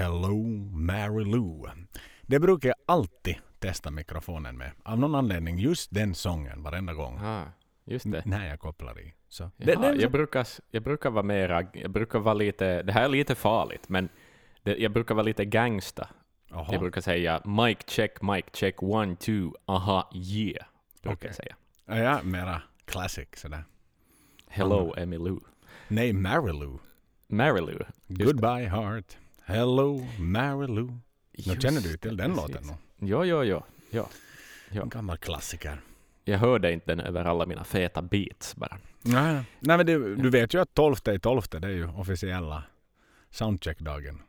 Hello Mary Lou. Det brukar jag alltid testa mikrofonen med. Av någon anledning just den sången varenda gång. Ah, just det. När jag kopplar i. Så. Jaha, Det, det, jag, brukar, jag brukar vara mera, jag brukar vara lite, det här är lite farligt, men det, jag brukar vara lite gangsta. Jaha. Jag brukar säga mic check, mic check, one, two, aha, yeah. Brukar Okej. jag säga. Ja, ja, mera classic sådär. Hello, Emily Lou. Nej, Mary Lou. Mary Lou. Just Goodbye heart. Hello Mary Lou. Nu känner du till den precis. låten nu? Jo, jo, jo. jo. Ja. En gammal klassiker. Jag hörde inte den över alla mina feta beats bara. Nej, nej. men du, du vet ju att 12 är 12, det är ju officiella soundcheck-dagen.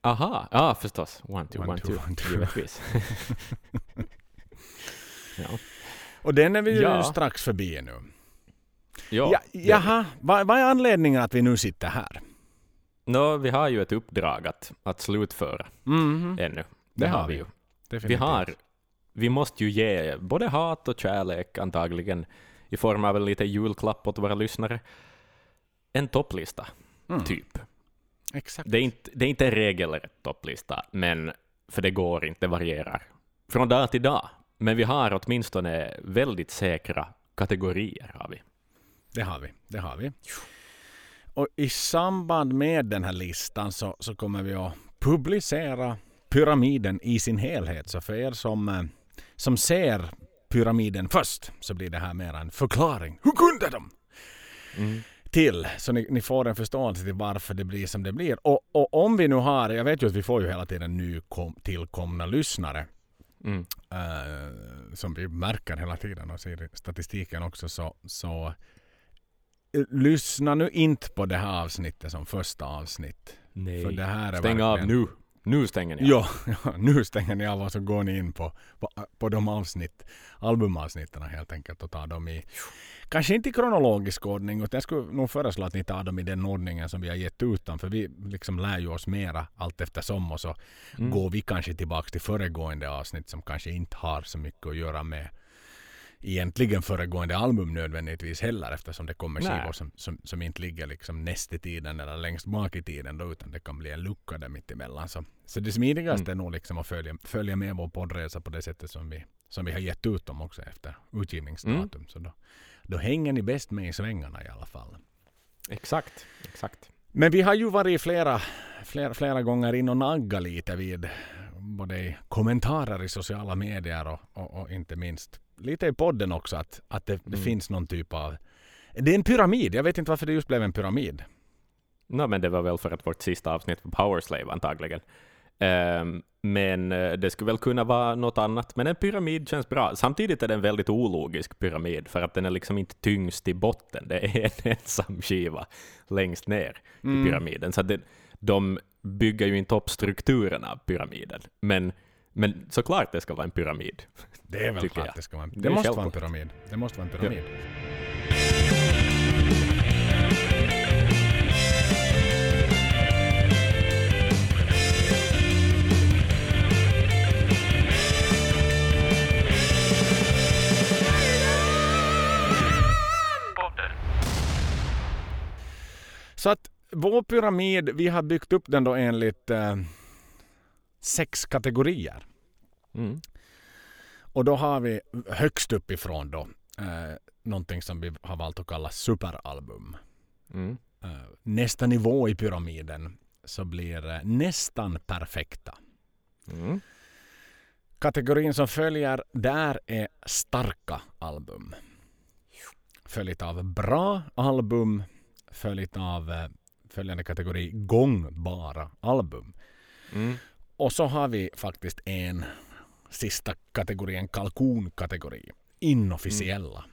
Aha, ja förstås. One, two, One, one, two, one, two. Givetvis. ja. Och den är vi ju Ja. strax förbi nu. Ja, jaha, vad, vad är anledningen att vi nu sitter här? Nå, vi har ju ett uppdrag att, att slutföra Mhm, ännu. Det har vi. ju. Vi har, vi måste ju ge både hat och kärlek antagligen i form av en liten julklapp åt våra lyssnare. En topplista, Mm, typ. Exakt. Det är, inte, det är inte en regelrätt topplista, men för det går inte, det varierar från dag till dag. Men vi har åtminstone väldigt säkra kategorier. Har vi. Det har vi. Det har vi. Och i samband med den här listan så, så kommer vi att publicera pyramiden i sin helhet. Så för er som, eh, som ser pyramiden först så blir det här mer en förklaring. Hur kunde de? Mm. till. Så ni, ni får en förståelse till varför det blir som det blir. Och, och om vi nu har, jag vet ju att vi får ju hela tiden nykom, tillkomna lyssnare. Mm. eh, som vi märker hela tiden och ser i statistiken också. Så, så lyssna nu inte på det här avsnittet som första avsnitt. Nej. För det här är Stäng av nu. Nu stänger ni av. Ja, ja, nu stänger ni av och så går ni in på, på, på de avsnitt, albumavsnitten helt enkelt och tar dem i, kanske inte i kronologisk ordning utan jag skulle nog föreslå att ni tar dem i den ordningen som vi har gett ut dem för vi liksom lär ju oss mera allt eftersom och så Mm. går vi kanske tillbaks till föregående avsnitt som kanske inte har så mycket att göra med egentligen föregående album nödvändigtvis heller eftersom det kommer Nej. skivor som, som, som inte ligger liksom näst i tiden eller längst bak i tiden då, utan det kan bli en lucka där mitt emellan. Så, så det smidigaste Mm. är nog liksom att följa, följa med vår poddresa på det sättet som vi, som vi har gett ut dem också efter utgivningsdatum. Så då, då hänger ni bäst med i svängarna i alla fall. Exakt. Exakt. Men vi har ju varit flera, flera, flera gånger in och naggat lite vid både kommentarer i sociala medier och, och, och inte minst lite i podden också att, att det, det Mm. finns någon typ av... Det är en pyramid. Jag vet inte varför det just blev en pyramid. No, men det var väl för att vårt sista avsnitt var Powerslave antagligen. Ehm, men eh, det skulle väl kunna vara något annat. Men en pyramid känns bra. Samtidigt är det en väldigt ologisk pyramid för att den är liksom inte tyngst i botten. Det är en ensam skiva längst ner Mm. i pyramiden. Så det, de bygger ju inte upp strukturen av pyramiden. Men, men såklart det ska vara en pyramid. Det är väl klart jag. det ska vara en, Det det, måste vara en pyramid. Det måste vara en pyramid. Så att vår pyramid, vi har byggt upp den då enligt eh, sex kategorier. Mm. Och då har vi högst uppifrån då eh, någonting som vi har valt att kalla superalbum. Mm. Eh, nästa nivå i pyramiden så blir eh, nästan perfekta. Mm. Kategorin som följer där är starka album. Följt av bra album. Följt av eh, följande kategori gångbara album. Mm. Och så har vi faktiskt en sista kategori, en kalkonkategori. Inofficiella.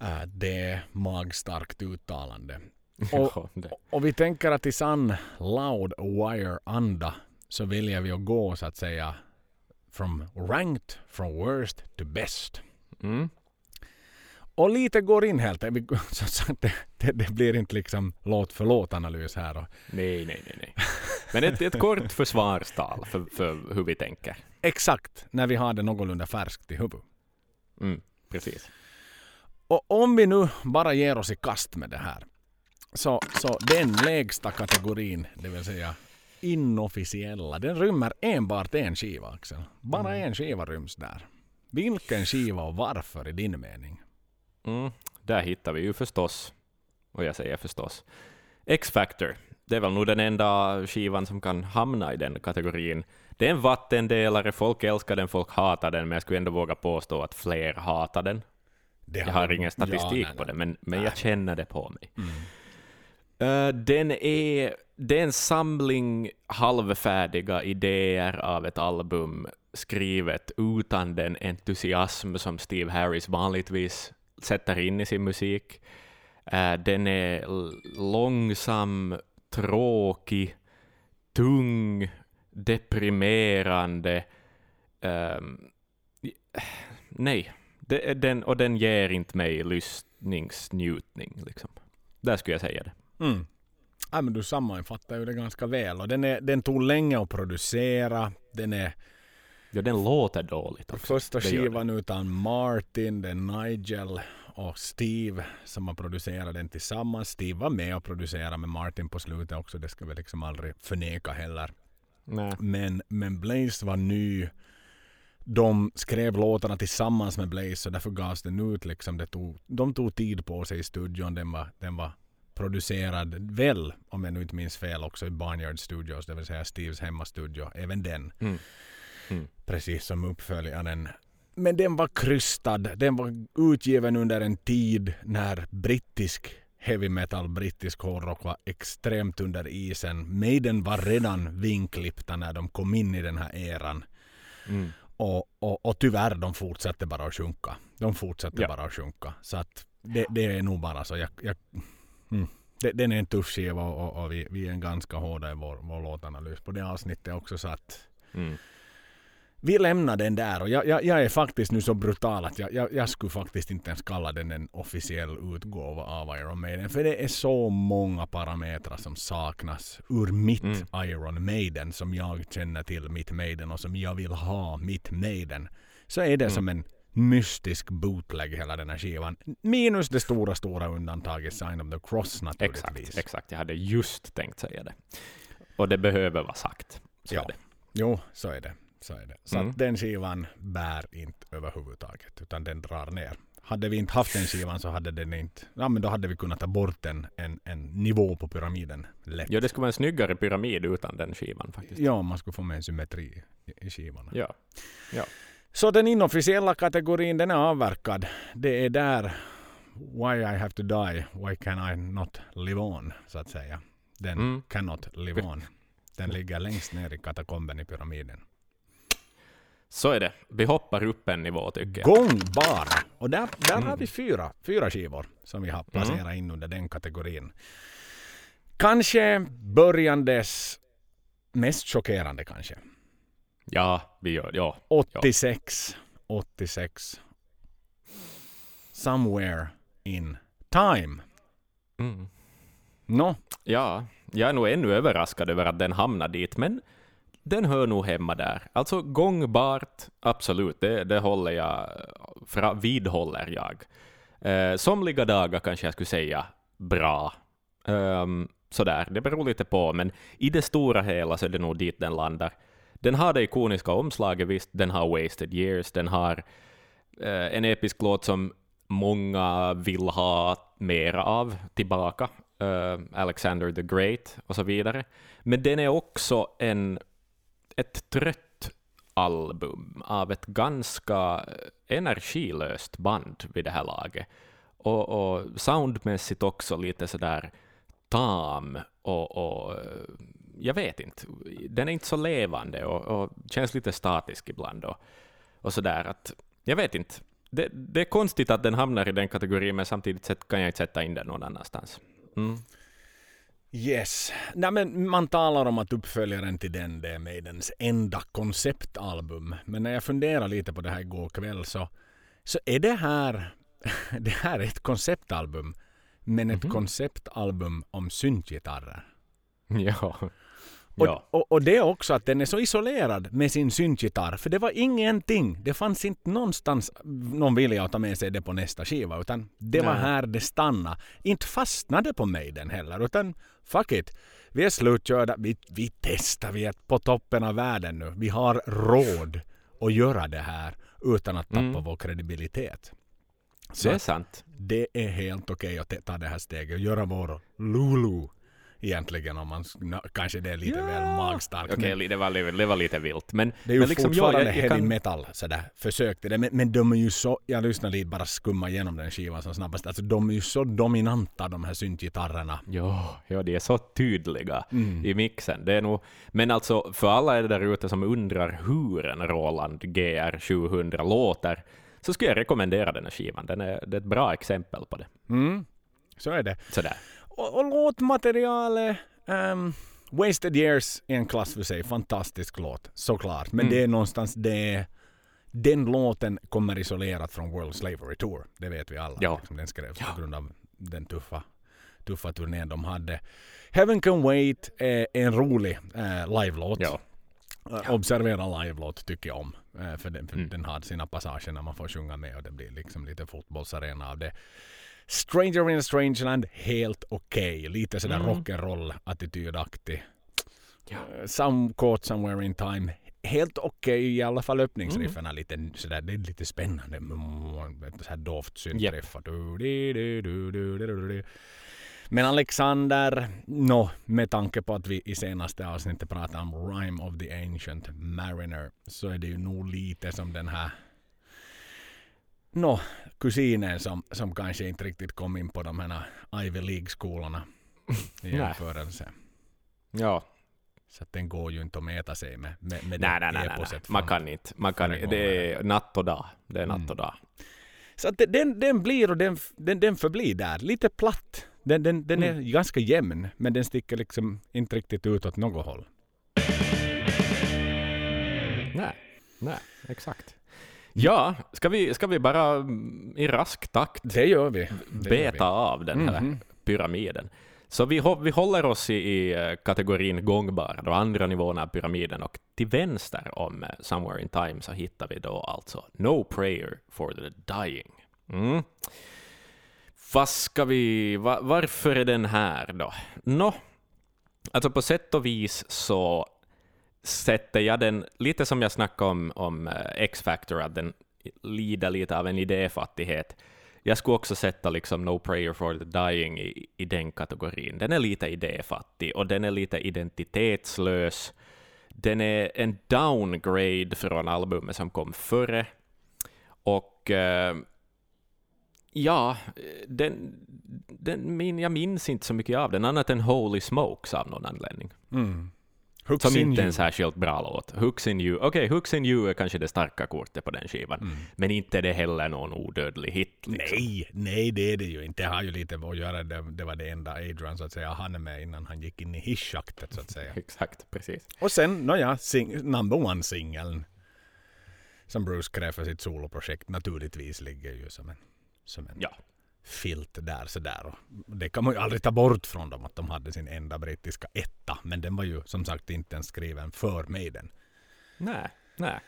Äh, det är magstarkt uttalande. Och-. Och vi tänker att i sann loud wire-anda så väljer vi att gå så att säga from ranked from worst to best. Mm. Och lite går in helt. Så det, det, det blir inte liksom låt för låt-analys här. Och, Nej, nej, nej, nej. Men ett, ett kort försvarstal för, för hur vi tänker. exakt när vi har det någorlunda färskt i huvudet. Mm, precis. Och om vi nu bara ger oss i kast med det här så, så den lägsta kategorin, det vill säga inofficiella, den rymmer enbart en skiva Axel. Bara Mm. en skiva ryms där. Vilken skiva och varför i din mening? Mm, där hittar vi ju förstås, och jag säger förstås, X-Factor. Det är väl nog den enda skivan som kan hamna i den kategorin. Det är en vattendelare, folk älskar den, folk hatar den, men jag skulle ändå våga påstå att fler hatar den. Det Jag har ingen statistik Ja, nej, på det, men, men Nej. jag känner det på mig. Mm. Eh, den är, det är en samling halvfärdiga idéer av ett album skrivet utan den entusiasm som Steve Harris vanligtvis sätter in i sin musik. Eh, den är långsam, tråkig, tung, deprimerande. Ehm, nej, det den, och den ger inte mig lyssningsnjutning. Liksom. Där skulle jag säga det. Mm. Ja, men du sammanfattar ju det ganska väl. Och den, är, den tog länge att producera. Den är Ja, den låter dåligt också. första skivan utan Martin, är Nigel och Steve som har producerat den tillsammans. Steve var med och producerade med Martin på slutet också. Det ska vi liksom aldrig förneka heller. Nej. Men, men Blaze var ny. De skrev låtarna tillsammans med Blaze och därför gavs den ut. Liksom. Det tog, de tog tid på sig i studion. Den var, den var producerad väl, om jag nu inte minns fel, också i Barnyard Studios, det vill säga Steves hemmastudio. Även den. Mm. Mm. Precis som uppföljaren. Men den var krystad. Den var utgiven under en tid när brittisk heavy metal, brittisk hårdrock var extremt under isen. Maiden var redan vinklippta när de kom in i den här eran. Mm. Och, och, och tyvärr, de fortsatte bara att sjunka. De fortsatte Ja. bara att sjunka. Så att det, det är nog bara så. Jag, jag, mm. det, den är en tuff skiva och, och, och vi, vi är ganska hårda i vår, vår låtanalys på det avsnittet också. Så att Mm. Vi lämnar den där och jag, jag, jag är faktiskt nu så brutal att jag, jag, jag skulle faktiskt inte ens kalla den en officiell utgåva av Iron Maiden. För det är så många parametrar som saknas ur mitt Mm. Iron Maiden som jag känner till mitt Maiden och som jag vill ha mitt Maiden. Så är det Mm. som en mystisk bootleg hela den här skivan. Minus det stora, stora undantaget Sign of the Cross naturligtvis. Exakt, exakt. Jag hade just tänkt säga det. Och det behöver vara sagt. Så Ja. Jo, så är det. Det. så Mm. att den skivan bär inte överhuvudtaget, utan den drar ner. Hade vi inte haft den skivan så hade den inte... Ja, men då hade vi kunnat ta bort en, en, en nivå på pyramiden lätt. Ja, det skulle vara en snyggare pyramid utan den skivan faktiskt. Ja, man skulle få med en symmetri i, i skivorna. Ja. Så den inofficiella kategorin, den är avverkad. Det är där Why I have to die, why can I not live on, så att säga. Den Mm. cannot live on. Den ligger längst ner i katakomben i pyramiden. Så är det. Vi hoppar upp en nivå tycker jag. Gångbara. Och där, där har Mm. vi fyra, fyra skivor som vi har placerat in under den kategorin. Kanske börjandes mest chockerande kanske. Ja, vi gör ja. 86. 86. Somewhere in time. Mm. Nå, Ja, jag är nog ännu överraskad över att den hamnar dit, men den hör nog hemma där. Alltså gångbart, absolut, det, det håller jag, fra, vidhåller jag. Eh, somliga dagar kanske jag skulle säga bra. Um, sådär, det beror lite på, men i det stora hela så är det nog dit den landar. Den har det ikoniska omslaget, visst, den har Wasted Years, den har eh, en episk låt som många vill ha mera av tillbaka, eh, Alexander the Great och så vidare. Men den är också en, ett trött album av ett ganska eh, energilöst band vid det här laget. Och, och soundmässigt också lite sådär tam och, och eh, jag vet inte, den är inte så levande och, och känns lite statisk ibland och, och sådär att, jag vet inte. Det, det är konstigt att den hamnar i den kategorin, men samtidigt kan jag inte sätta in den någon annanstans. Mm. Yes. Nej, men man talar om att uppföljaren till den det är Maidens enda konceptalbum. Men när jag funderar lite på det här igår kväll så, så är det här, det här är ett konceptalbum. Men ett Mhm. konceptalbum om syntgitarrer. Ja. Och, Ja. och, och det är också att den är så isolerad med sin syntgitarr. För det var ingenting. Det fanns inte någonstans någon vilja att ta med sig det på nästa skiva. Utan det var Nej. här det stannade. Inte fastnade på mig den heller. Utan fuck it. Vi är slutkörda. Vi, vi testar. Vi är på toppen av världen nu. Vi har råd att göra det här utan att tappa Mm. vår kredibilitet. Så Det är sant. det är helt okej att ta det här steget och göra vår Lulu. Egentligen om man kanske det är lite väl magstarkt. Okej, men det, var, lite- det var lite vilt. Men, det är ju men liksom, fortfarande jag, jag heavy kan, metal sådär försök till det. Men, men de är ju så, jag lyssnade lite bara skumma igenom den skivan som snabbast. Alltså de är ju så dominanta de här syntgitarrerna. Ja, ja, de är så tydliga Mm. i mixen. Det är nog, men alltså, för alla er där ute som undrar hur en Roland GR 700 låter, så skulle jag rekommendera den här skivan. Den är, det är ett bra exempel på det. Mm. Så är det. Sådär. Och, och låtmaterialet. ehm, Wasted Years är en klass för sig. Fantastisk låt, såklart. Men Mm. det är någonstans det... Den låten kommer isolerat från World Slavery Tour. Det vet vi alla. Ja. Liksom den skrevs Ja. på grund av den tuffa, tuffa turnén de hade. Heaven Can Wait är en rolig eh, live-låt. Ja. Eh, Observera live-låt tycker jag om. Eh, för den, för Mm. den har sina passager när man får sjunga med och det blir liksom lite fotbollsarena av det. Stranger in a Strange Land, helt okej. Lite sådär Mm. rock'n'roll-attitydaktig. Ja. Eh, Some Caught Somewhere in Time, helt okej i alla fall öppningsriffen Mm. är lite sådär, det är lite spännande. Mm, vet du, Så här doft Japp. syntriff. Du, du, du, du, du, du, du, du. Men Alexander, no, med tanke på att vi i senaste avsnittet pratade om Rhyme of the Ancient Mariner så är det ju nog lite som den här no, kusinen som, som kanske inte riktigt kom in på de här Ivy League-skolorna i jämförelse. Ja, Så att den går ju inte att mäta sig med, med, med nej, det nej, nej, nej, Man kan inte. Man kan inte. Det är natt och dag. Det är natt Mm. och dag. Så att den, den blir och den, den, den förblir där. Lite platt. Den, den, den är Mm. ganska jämn men den sticker liksom inte riktigt ut åt något håll. Nej, nej, exakt. Ja, ska vi, ska vi bara mm, i rask takt Det gör vi. Det gör beta av den här Mhm. pyramiden. Så vi, vi håller oss i, i eh, kategorin gångbar, då andra nivån av pyramiden, och till vänster om eh, Somewhere in Time så hittar vi då alltså No Prayer for the Dying. Mm. Vad ska vi, va, varför är den här då? Nå, alltså på sätt och vis så sätter jag den, lite som jag snackade om, om eh, X-Factor, att den lider lite av en idéfattighet. Jag skulle också sätta liksom No Prayer for the Dying i, i den kategorin. Den är lite idéfattig och den är lite identitetslös. Den är en downgrade från albumet som kom före. Och eh, ja, den, den, min, jag minns inte så mycket av den, annat än Holy Smokes av någon anledning. Mm. Hooks Som in inte är en särskilt bra låt. Hooks in you. Okej, Hooks in you är kanske det starka kortet på den skivan. Mm. Men inte är det heller någon odödlig hit. Liksom. Nej, nej det är det ju inte. Det har ju lite med att göra. Det, det var det enda Adrian så att säga han är med innan han gick in i hisschaktet så att säga. Exakt, precis. Och sen, nåja, sing, number one-singeln som Bruce skrev för sitt soloprojekt naturligtvis ligger ju som en, som en Ja. Filt där sådär. Det kan man ju aldrig ta bort från dem att de hade sin enda brittiska etta. Men den var ju som sagt inte ens skriven för Maiden. Nej, nej.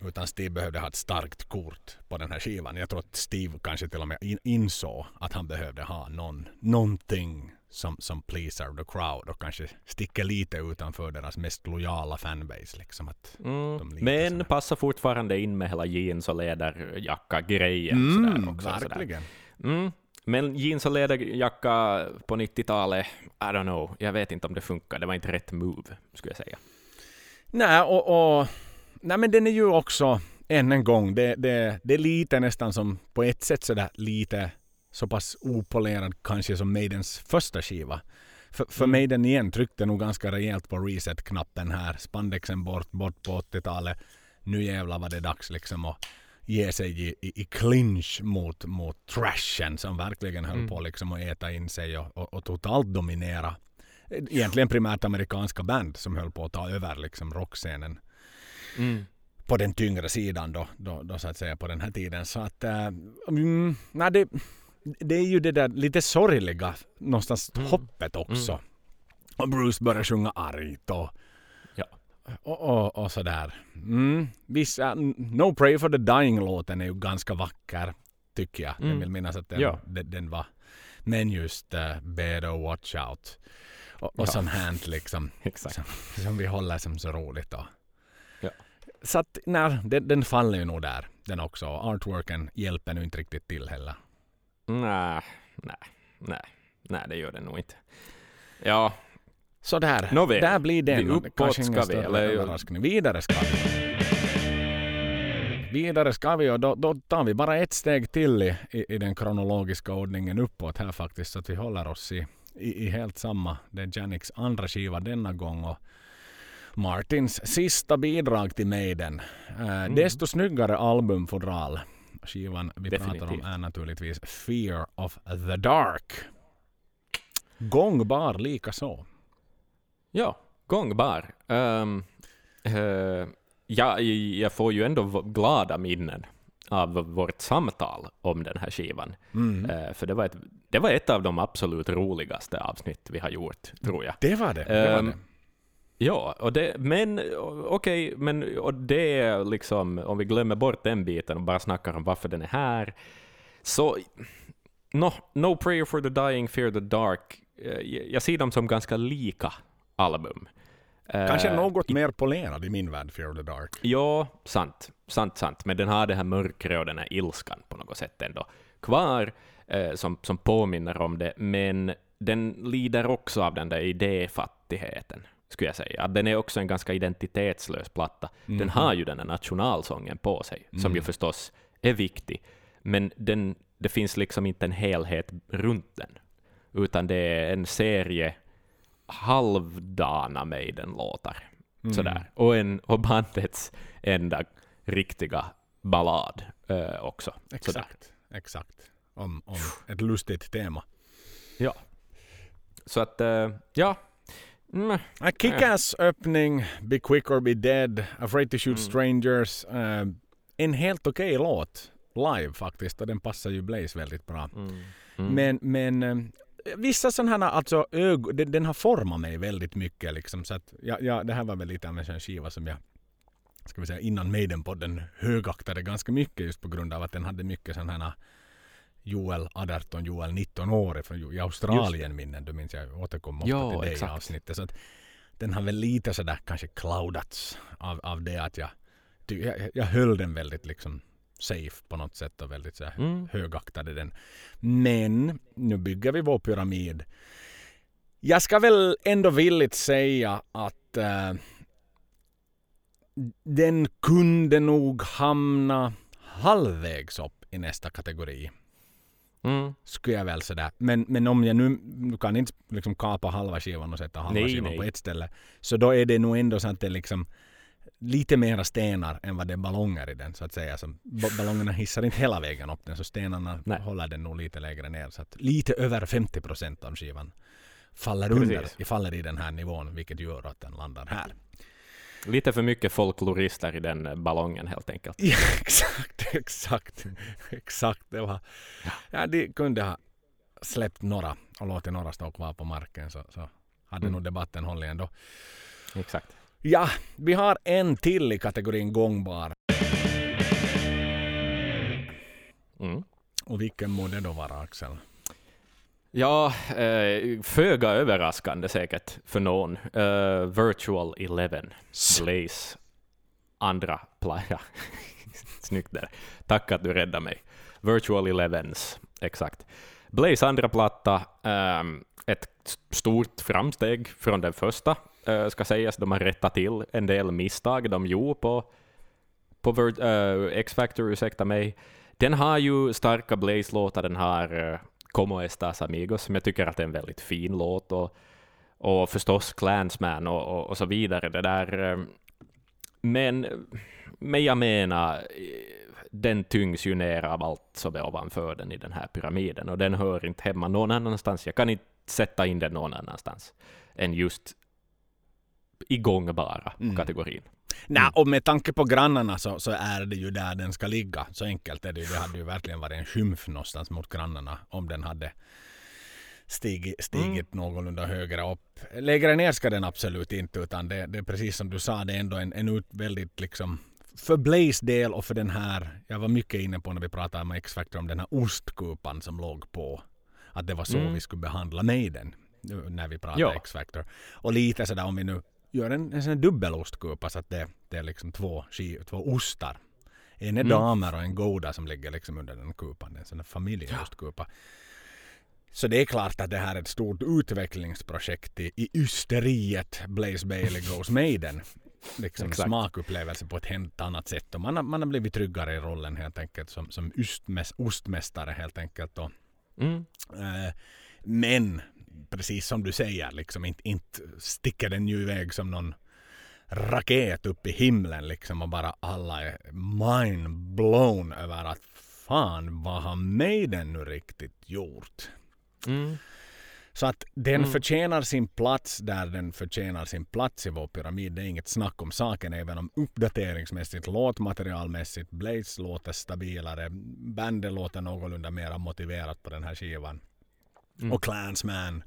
Utan Steve behövde ha ett starkt kort på den här skivan. Jag tror att Steve kanske till och med in, insåg att han behövde ha någon, någonting som, som pleasar the crowd och kanske sticker lite utanför deras mest lojala fanbase. Liksom att, Mm. Men sådär. passar fortfarande in med hela jeans och läderjacka-grejen. sådär mm, också, sådär. Mm. Men jeans och läderjacka på 90-talet, I don't know. Jag vet inte om det funkar. Det var inte rätt move, skulle jag säga. Nej, och, och, nej, men den är ju också, än en gång, det, det, det är lite nästan som på ett sätt sådär lite så pass opolerad kanske som Maidens första skiva. För, för Mm. Maiden igen tryckte nog ganska rejält på reset-knappen här. Spandexen bort, bort på 80-talet. Nu jävlar var det dags liksom att ge sig i, i, i clinch mot, mot trashen som verkligen höll Mm. på liksom att äta in sig och, och, och totalt dominera. Egentligen primärt amerikanska band som höll på att ta över liksom rockscenen Mm. på den tyngre sidan då, då, då så att säga på den här tiden. Så att, äh, mm, nej, det, det är ju det där lite sorgliga någonstans Mm. hoppet också. Mm. Och Bruce börjar sjunga argt och. Och, och, och sådär. Mm. Vissa, No Pray for the Dying-låten är ju ganska vacker, tycker jag. Jag Mm. vill minnas att den, Ja. den, den var. Men just uh, Better Watch Out. Och, och Ja. sånt här liksom. Som, som vi håller som så roligt då. Ja. Så att nej, den, den faller ju nog där den också. Artworken hjälper nu inte riktigt till heller. Nej, nej, nej, nej, det gör det nog inte. Ja, Så där, Nåväl. där blir den. Vi uppåt ska vi, större eller-. Vidare ska vi. Vidare ska vi och då, då tar vi bara ett steg till i, i, i den kronologiska ordningen uppåt här faktiskt. Så att vi håller oss i, i, i helt samma. Det är Janiks andra skiva denna gång. Och Martins sista bidrag till Maiden. Uh, Desto snyggare albumfodral. Skivan vi pratar om Definitivt. är naturligtvis Fear of the Dark. Gångbar lika så. Ja, gångbar. Um, uh, ja, jag får ju ändå glada minnen av vårt samtal om den här skivan. Mm. Eh, för det var, ett, det var ett av de absolut roligaste avsnitt vi har gjort, tror jag. Det var det. det, var Ehm, det. Ja, och det, men okej, men och det är liksom, om vi glömmer bort den biten och bara snackar om varför den är här, så no, no Prayer for the Dying, Fear the Dark, eh, jag ser dem som ganska lika album. Kanske något mer polerad i min värld, Fear of the Dark. Ja, sant, sant, sant, men den har det här mörkret och den här ilskan på något sätt ändå kvar, eh, som, som påminner om det, men den lider också av den där idéfattigheten, skulle jag säga. Den är också en ganska identitetslös platta. Den har ju den här nationalsången på sig, som ju förstås är viktig, men den, det finns liksom inte en helhet runt den, utan det är en serie halvdana Maiden-låtar. Sådär. Och, en, och bandets enda riktiga ballad eh, också. Sådär. Exakt. Exakt. Om, om ett lustigt tema. Ja. Så att, eh, ja. Mm. A Kick-Ass öppning, Be Quick or Be Dead, Afraid to Mm. Shoot Strangers. eh, en helt okej låt live faktiskt och den passar ju Blaze väldigt bra. Mm. Men, men eh, vissa sådana här, alltså ög, den, den har format mig väldigt mycket liksom. Så att, ja, ja, det här var väl lite av en sån skiva som jag ska vi säga innan Maiden-podden högaktade ganska mycket just på grund av att den hade mycket sådana här Joel 18, Joel 19 år från i Australien minnen. Du minns jag återkom ofta Ja, till det exakt. i avsnittet. Så att den har väl lite sådär kanske cloudats av, av det att jag, jag, jag höll den väldigt liksom safe på något sätt och väldigt så Mm. högaktade den. Men nu bygger vi vår pyramid. Jag ska väl ändå villigt säga att eh, den kunde nog hamna halvvägs upp i nästa kategori. Mm. Skulle jag väl säga. Men, men om jag nu, nu kan inte liksom kapa halva skivan och sätta halva Nej, skivan nej. på ett ställe. Så då är det nog ändå så att det liksom lite mera stenar än vad det är ballonger i den så att säga. Så ba- ballongerna hissar inte hela vägen upp den så stenarna Nej. håller den nog lite lägre ner. Så att lite över 50 procent av skivan faller under, Precis. faller i den här nivån vilket gör att den landar här. Lite för mycket folklorister i den eh, ballongen helt enkelt. Ja, exakt, exakt, exakt. Det var, ja, de kunde ha släppt några och låtit några stå kvar på marken så, så hade Mm. nog debatten hållit ändå. Exakt. Ja, vi har en till i kategorin gångbar. Mm. Och vilken må det då vara Axel? Ja, eh, föga överraskande säkert för någon. Eh, Virtual Eleven, Blaze andra playa. Snyggt där. Tack att du räddade mig. Virtual Elevens, exakt. Blaze andra platta, ehm, ett stort framsteg från den första, eh, Eh, ska sägas. De har rättat till en del misstag de gjorde på, på uh, eh, X-Factor, ursäkta mig. Den har ju starka Blaze-låtar, den har uh, Como Estas Amigos, som jag tycker att är en väldigt fin låt, och, och förstås Clansman och, och, och så vidare. Det där, men, men jag menar, den tyngs ju ner av allt som är ovanför den i den här pyramiden, och den hör inte hemma någon annanstans. Jag kan inte sätta in den någon annanstans än just igångbara Mm. kategorin. Nej, och med tanke på grannarna så, så är det ju där den ska ligga. Så enkelt är det ju. Det hade ju verkligen varit en skymf någonstans mot grannarna om den hade stigit, stigit mm. någorlunda högre upp. Lägre ner ska den absolut inte utan det, det är precis som du sa, det är ändå en, en ut, väldigt liksom för Blaze del och för den här, jag var mycket inne på när vi pratade med X-Factor om den här ostkupan som låg på. Att det var så mm. vi skulle behandla Maiden när vi pratade ja. X-Factor. Och lite sådär om vi nu gör en, en sån dubbelostkupa så att det, det är liksom två, två ostar. En är mm. damer och en goda som ligger liksom under den kupan. En sån här familjeostkupa. Så det är klart att det här är ett stort utvecklingsprojekt i, i ysteriet Blaze Bailey Goes Maiden. Liksom smakupplevelse på ett helt annat sätt. Och man, har, man har blivit tryggare i rollen helt enkelt som, som ostmäs, ostmästare helt enkelt. Och, mm. eh, men precis som du säger, liksom, inte, inte sticker den ju iväg som någon raket upp i himlen liksom och bara alla är mind blown över att fan vad har Maiden nu riktigt gjort? Mm. Så att den mm. förtjänar sin plats där den förtjänar sin plats i vår pyramid. Det är inget snack om saken. Även om uppdateringsmässigt, låtmaterialmässigt, Blaze låter stabilare. Bandet låter någorlunda mer motiverat på den här skivan. Mm. Och Clansman.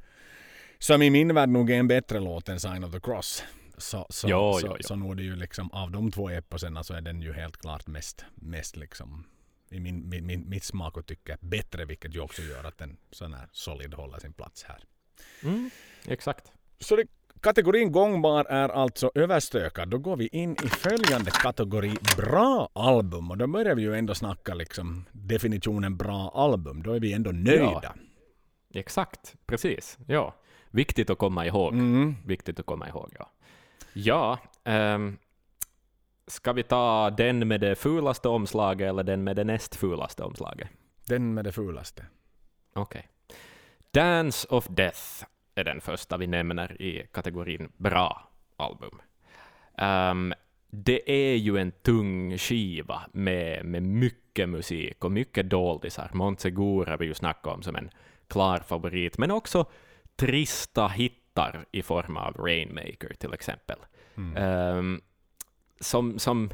Som i min värld nog är en bättre låt än Sign of the Cross. Så, så, jo, så, jo, jo. så nog är det ju liksom av de två eposerna så är den ju helt klart mest, mest liksom i min, min, min, mitt smak och tycke bättre, vilket ju också gör att den sån här solid håller sin plats här. Mm, exakt. Så det, kategorin gångbar är alltså överstökad. Då går vi in i följande kategori bra album och då börjar vi ju ändå snacka liksom definitionen bra album. Då är vi ändå nöjda. Ja, exakt, precis. Ja, viktigt att komma ihåg. Mm. Viktigt att komma ihåg, ja. Ja, um, Ska vi ta den med det fulaste omslaget eller den med det näst fulaste omslaget? Den med det fulaste. Okej. Okay. Dance of Death är den första vi nämner i kategorin bra album. Um, det är ju en tung skiva med, med mycket musik och mycket doldisar. Montsegur har vi ju snackat om som en klar favorit, men också trista hittar i form av Rainmaker till exempel. Mm. Um, som, som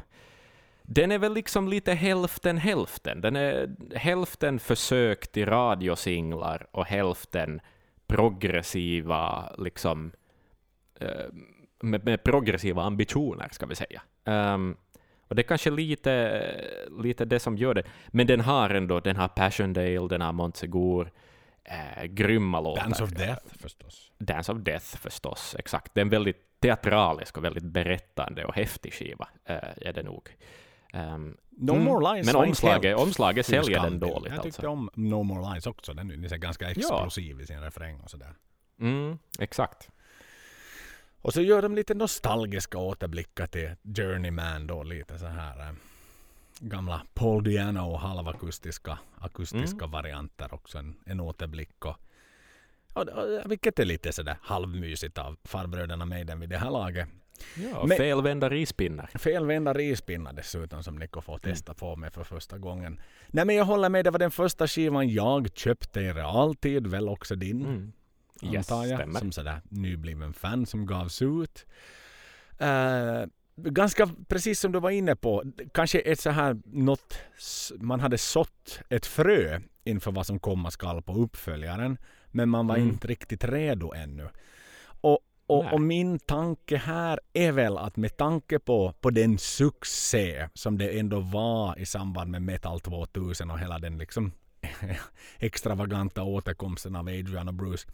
den är väl liksom lite hälften hälften. Den är hälften försök till radiosinglar och hälften progressiva, liksom, uh, med, med, progressiva ambitioner, ska vi säga. Um, och det är kanske lite, lite det som gör det. Men den har ändå, den har Passiondale, den har Montsegur, eh, grymma låtar. Dance of Death förstås. Dance of Death förstås, exakt. Det är en väldigt teatralisk och väldigt berättande och häftig skiva äh, är det nog. Um, no mm, More Lies Men omslaget, omslaget säljer den dåligt. Jag tyckte alltså. om No More Lies också. Den är ganska explosiv ja. i sin refräng och sådär. Mm, exakt. Och så gör de lite nostalgiska återblickar till Journeyman då. Lite så här äh, gamla Paul Diano och halvakustiska akustiska mm. varianter också. En, en återblick. Och, vilket är lite sådär halvmysigt av farbröderna Maiden vid det här laget. Ja, Men, felvända rispinnar. Felvända rispinnar dessutom som Nico får testa mm. på med för första gången. Nej men jag håller med, det var den första skivan jag köpte i realtid, väl också din. Mm. Yes, antar jag. Stämmer. Som sådär nybliven fan som gavs ut. Uh, ganska precis som du var inne på, kanske ett så här något, man hade sått ett frö inför vad som komma skall på uppföljaren. Men man var mm. inte riktigt redo ännu. Och, och, och, min tanke här är väl att med tanke på, på den succé som det ändå var i samband med Metal 2000 och hela den liksom extravaganta återkomsten av Adrian och Bruce.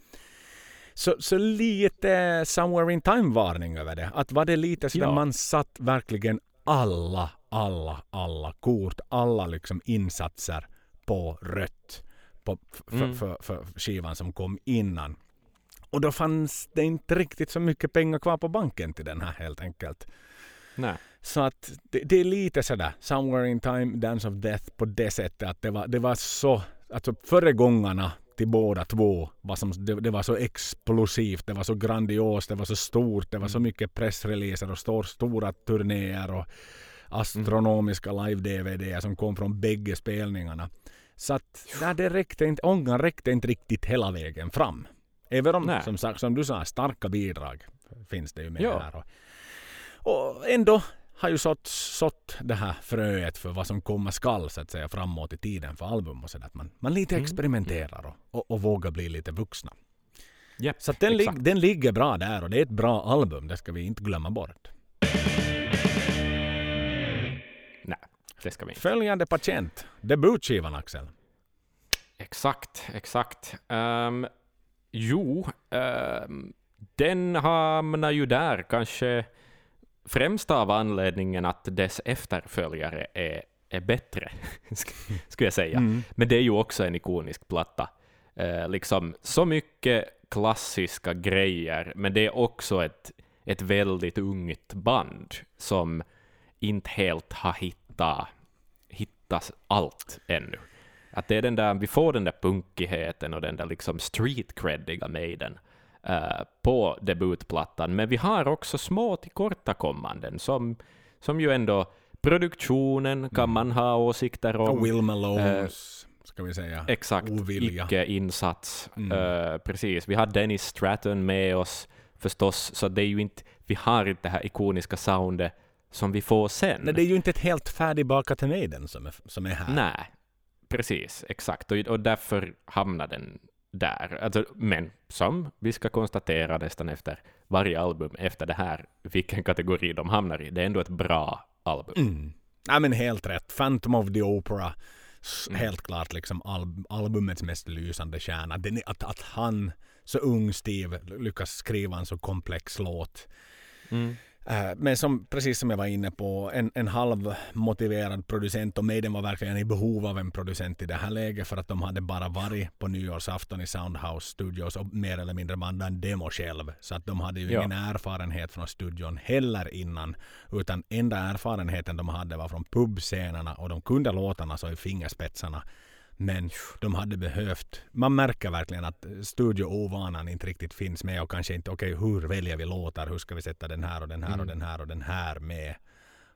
Så, så lite somewhere in time-varning över det. Att var det lite så ja. man satt verkligen alla, alla, alla kort, alla liksom insatser på rött på, för, mm. för, för, skivan som kom innan. Och då fanns det inte riktigt så mycket pengar kvar på banken till den här helt enkelt. Nej. Så att det, det, är lite sådär Somewhere in time, Dance of Death på det sättet att det var, det var så, alltså föregångarna till båda två var som, det, det, var så explosivt, det var så grandiost, det var så stort, det var så mm. mycket pressreleaser och stor, stora turnéer och astronomiska mm. live-DVD som kom från bägge spelningarna. Så att nej, det räckte inte, ångan räckte inte riktigt hela vägen fram. Även om, som, sagt, som du sa, starka bidrag finns det ju med ja. här. Och, och ändå har ju sått, sått det här fröet för vad som komma skall så att säga framåt i tiden för album och sådär. Att man, man lite Mm. experimenterar och, och, och vågar bli lite vuxna. Japp, Så den, exakt. den ligger bra där och det är ett bra album, det ska vi inte glömma bort. Nej, det ska vi inte. Följande patient, debutskivan Axel. Exakt, exakt. Um, jo, ehm, den hamnar ju där kanske främst av anledningen att dess efterföljare är, är bättre, sk- skulle jag säga. Mm. Men det är ju också en ikonisk platta. Eh, liksom så mycket klassiska grejer, men det är också ett, ett väldigt ungt band som inte helt har hittat, hittat allt ännu. Att det är den där, vi får den där punkigheten och den där liksom street creddiga Maiden på debutplattan, men vi har också små tillkortakommanden som, som ju ändå produktionen kan man ha åsikter om. Och Will Malones, ska vi säga. Exakt, icke-insats. Mm. Eh, precis, vi har Dennis Stratton med oss förstås, så det är ju inte, vi har inte det här ikoniska soundet som vi får sen. Nej, det är ju inte ett helt färdigbakat Maiden som är, som är här. Nej, precis, exakt. Och, och därför hamnar den där. Alltså, men som vi ska konstatera nästan efter varje album efter det här, vilken kategori de hamnar i, det är ändå ett bra album. Mm. Nej men helt rätt. Phantom of the Opera. Mm. Helt klart liksom al- albumets mest lysande kärna. Den att, att han, så ung Steve, lyckas skriva en så komplex låt. Mm. Eh, Men som, precis som jag var inne på, en, en halvmotiverad producent och Maiden var verkligen i behov av en producent i det här läget för att de hade bara varit på nyårsafton i Soundhouse Studios och mer eller mindre bandat en demo själv. Så att de hade ju Ja. ingen erfarenhet från studion heller innan. Utan enda erfarenheten de hade var från pubscenerna och de kunde låtarna så i fingerspetsarna. Men de hade behövt, man märker verkligen att studioovanan inte riktigt finns med och kanske inte, okej hur väljer vi låtar, hur ska vi sätta den här och den här och Mm. den här och den här med.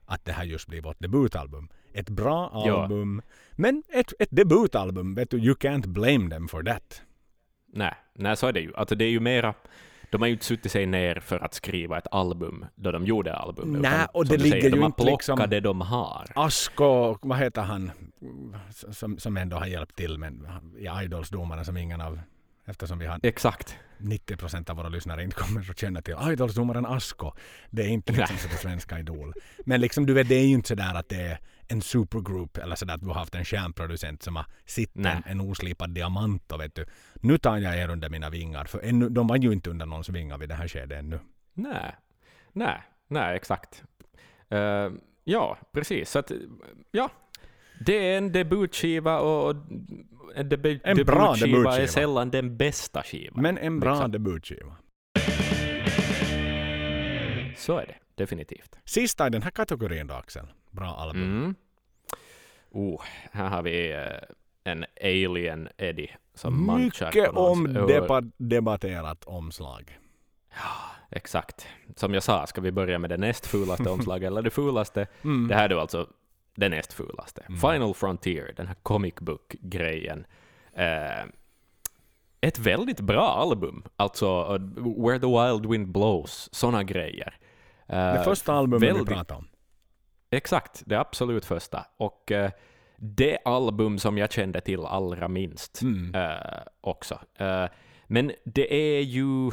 Att det här just blir vårt debutalbum. Ett bra Ja. album, men ett, ett debutalbum, vet du, you can't blame them for that. Nej, nej, så är det ju. Alltså, det är ju mera, de har ju inte suttit sig ner för att skriva ett album då de gjorde albumet. Nej, och det ligger säger, de ju har inte liksom- det de har. Asko, vad heter han, som, som ändå har hjälpt till med i Idols-domarna som ingen av, eftersom vi har Exakt. 90 procent av våra lyssnare inte kommer att känna till Idolsdomaren Asko. Det är inte liksom så det svenska Idol. Men liksom du vet, det är ju inte sådär att det är en supergroup eller sådär att du har haft en stjärnproducent som har sitt en, en oslipad diamant och vet du. Nu tar jag er under mina vingar. För ännu, de var ju inte under någons vingar vid det här skedet ännu. Nej, nej, nej, exakt. Eh, ja, precis. Så att, ja, det är en debutskiva och en, debu- En bra debutskiva debutskiva. är sällan den bästa skivan. Men en bra Liksom. debutskiva. Så är det, definitivt. Sista i den här kategorin då Axel. Bra album. Mm. Oh, här har vi eh, en Alien Eddie som manchar Mycket på någons ör. omdebat- debatterat omslag. Exakt. Som jag sa, ska vi börja med det näst fulaste omslaget eller det fulaste? Mm. Det här är då alltså det näst fulaste. Mm. Final Frontier, den här comic book-grejen. Eh, ett väldigt bra album. Alltså uh, Where the Wild Wind Blows, såna grejer. Eh, Det första albumet väldigt- vi pratade om. Exakt, det absolut första. Och eh, det album som jag kände till allra minst Mm. eh, också. Eh, men det är ju...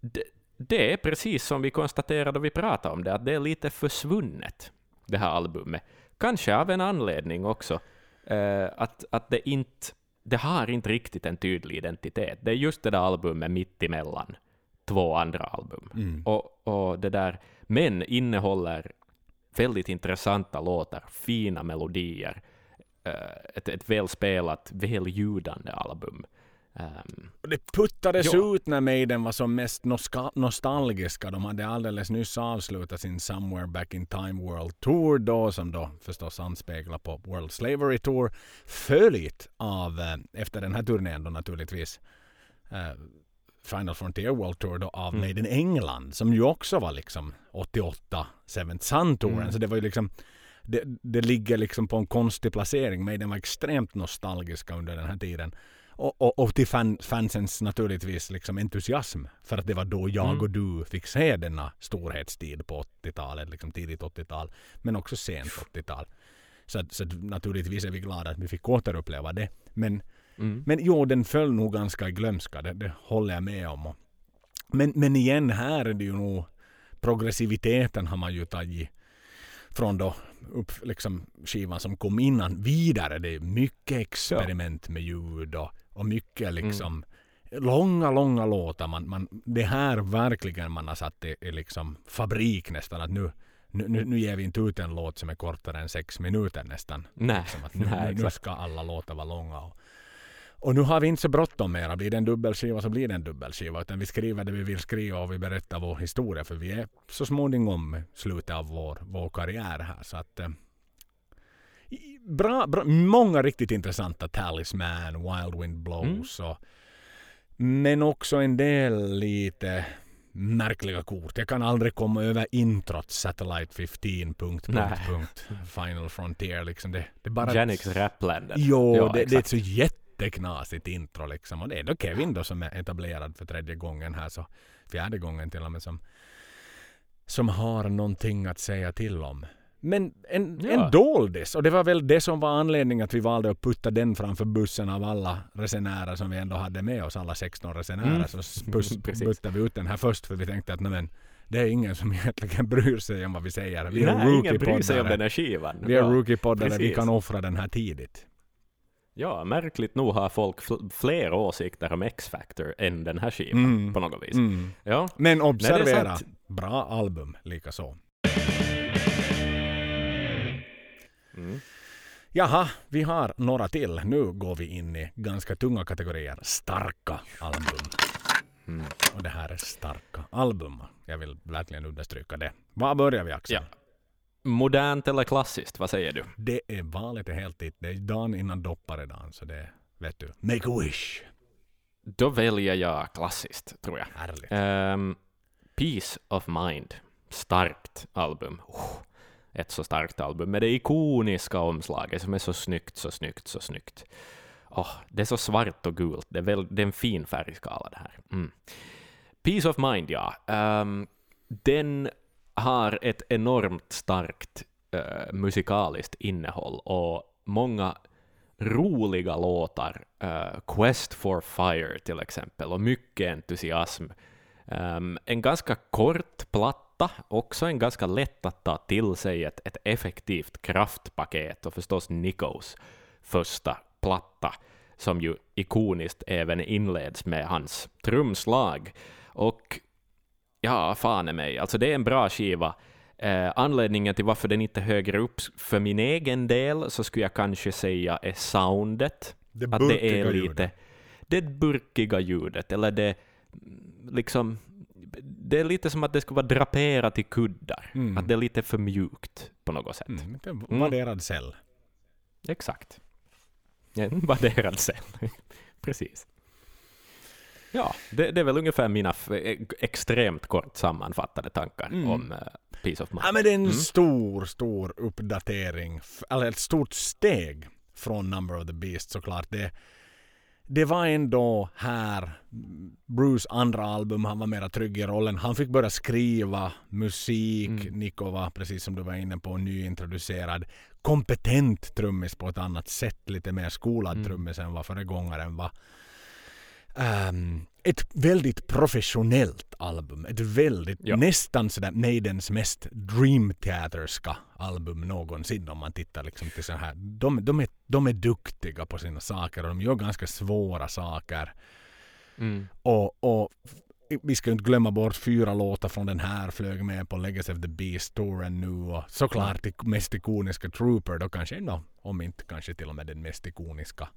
Det, det är precis som vi konstaterade då vi pratade om det, att det är lite försvunnet, det här albumet. Kanske av en anledning också. Eh, att, att det inte... Det har inte riktigt en tydlig identitet. Det är just det där albumet mitt emellan två andra album. Mm. Och, och det där, men innehåller väldigt intressanta låtar, fina melodier, eh, ett, ett välspelat, välljudande album. Och det puttades Ja. ut när Maiden var som mest nostalgiska. De hade alldeles nyss avslutat sin Somewhere Back in Time World Tour då, som då förstås anspeglar på World Slavery Tour. Följt av, eh, efter den här turnén då naturligtvis, eh, Final Frontier World Tour då av Mm. Maiden England, som ju också var liksom 88, Seventh Sun-touren. Mm. Så det var ju liksom det, det ligger liksom på en konstig placering. Maiden var extremt nostalgiska under den här tiden. Och, och, och till fan, fansens naturligtvis liksom entusiasm. För att det var då jag Mm. och du fick se denna storhetstid på 80-talet, liksom tidigt 80-tal. Men också sent 80-tal. Så, så naturligtvis är vi glada att vi fick återuppleva det. Men, Mm. men jo, den föll nog ganska i glömska. Det, det håller jag med om. Men, men igen, här är det ju nog progressiviteten har man ju tagit från då upp liksom skivan som kom innan vidare. Det är mycket experiment med ljud och, och mycket liksom långa, långa låtar. Man, man, det här verkligen man har satt i, i liksom fabrik nästan. Att nu, nu, nu, nu ger vi inte ut en låt som är kortare än sex minuter nästan. Nej, Liksom nu, nej, nu, nu ska alla låtar vara långa. Och, och nu har vi inte så bråttom mera. Blir det en dubbelskiva så blir det en dubbelskiva. Utan vi skriver det vi vill skriva och vi berättar vår historia. För vi är så småningom i slutet av vår, vår karriär här. Så att, eh, bra, bra, många riktigt intressanta Talisman, Wild Wind Blows. Och, men också en del lite märkliga kort. Jag kan aldrig komma över introt Satellite 15. Punkt, punkt, punkt, Final Frontier. Liksom det, det bara Janix Rapländer. Jo, Ja, det, det är ett exakt. Jätteknasigt intro liksom. Och det är då Kevin då som är etablerad för tredje gången här, så fjärde gången till och med som, som har någonting att säga till om. Men en, Ja. en doldis. Och det var väl det som var anledningen att vi valde att putta den framför bussen av alla resenärer som vi ändå hade med oss. Alla 16 resenärer. Mm. Så puttade vi ut den här först för vi tänkte att men, det är ingen som egentligen bryr sig om vad vi säger. Vi är rookie-poddare. den här skivan. Vi är rookie-poddare. Vi kan offra den här tidigt. Ja, märkligt nog har folk fl- fler åsikter om X-Factor än den här skivan Mm. på något vis. Mm. Ja, Men Nej, observera, sant. bra album likaså. mm. Jaha, vi har några till. Nu går vi in i ganska tunga kategorier. Starka album. Mm. Och det här är starka album. Jag vill verkligen understryka det. Var börjar vi Axel? Ja. Modernt eller klassiskt, vad säger du? Det är valet är helt ditt. Det är dagen innan dopparedagen. Så det vet du, make a wish. Då väljer jag klassiskt, tror jag. Härligt. Ehm, Peace of Mind. Starkt album. Oh, ett så starkt album med det ikoniska omslaget som är så snyggt, så snyggt, så snyggt. Åh, det är så svart och gult. Det är, väl, det är en fin färgskala det här. Mm. Peace of Mind, ja. Ehm, den har ett enormt starkt uh, musikaliskt innehåll och många roliga låtar. uh, Quest for Fire till exempel, och mycket entusiasm. Um, en ganska kort platta, också en ganska lätt att ta till sig, ett, ett effektivt kraftpaket och förstås Nikos första platta, som ju ikoniskt även inleds med hans trumslag. Och ja, fan i mig, alltså det är en bra skiva. Eh, anledningen till varför den inte är högre upp för min egen del så skulle jag kanske säga är soundet. Det Att det är lite ljudet. det burkiga ljudet, eller det mm, liksom det är lite som att det skulle vara draperat i kuddar. Mm. Att det är lite för mjukt på något sätt. Mm, lite värderad cell. Exakt. En värderad cell. Precis. Ja, det, det är väl ungefär mina e- extremt kort sammanfattade tankar Mm. om uh, Peace of Mind. Ja, men det är en Mm. stor, stor uppdatering. Eller ett stort steg från Number of the Beast såklart. Det, det var ändå här Bruce andra album. Han var mera trygg i rollen. Han fick börja skriva musik. Mm. Nico var, precis som du var inne på, nyintroducerad. Kompetent trummis på ett annat sätt. Lite mer skolad Mm. trummis än vad föregångaren var. Ehm, ett väldigt professionellt album. Ett väldigt, Ja. nästan sådär Maidens mest Dream Theaterska album någonsin om man tittar liksom till så här. De, de, är, de är duktiga på sina saker och de gör ganska svåra saker. Mm. Och, och vi ska ju inte glömma bort fyra låtar från den här flög med på Legacy of the Beast-touren nu och såklart det mest ikoniska Trooper då kanske ändå, om inte kanske till och med den mest ikoniska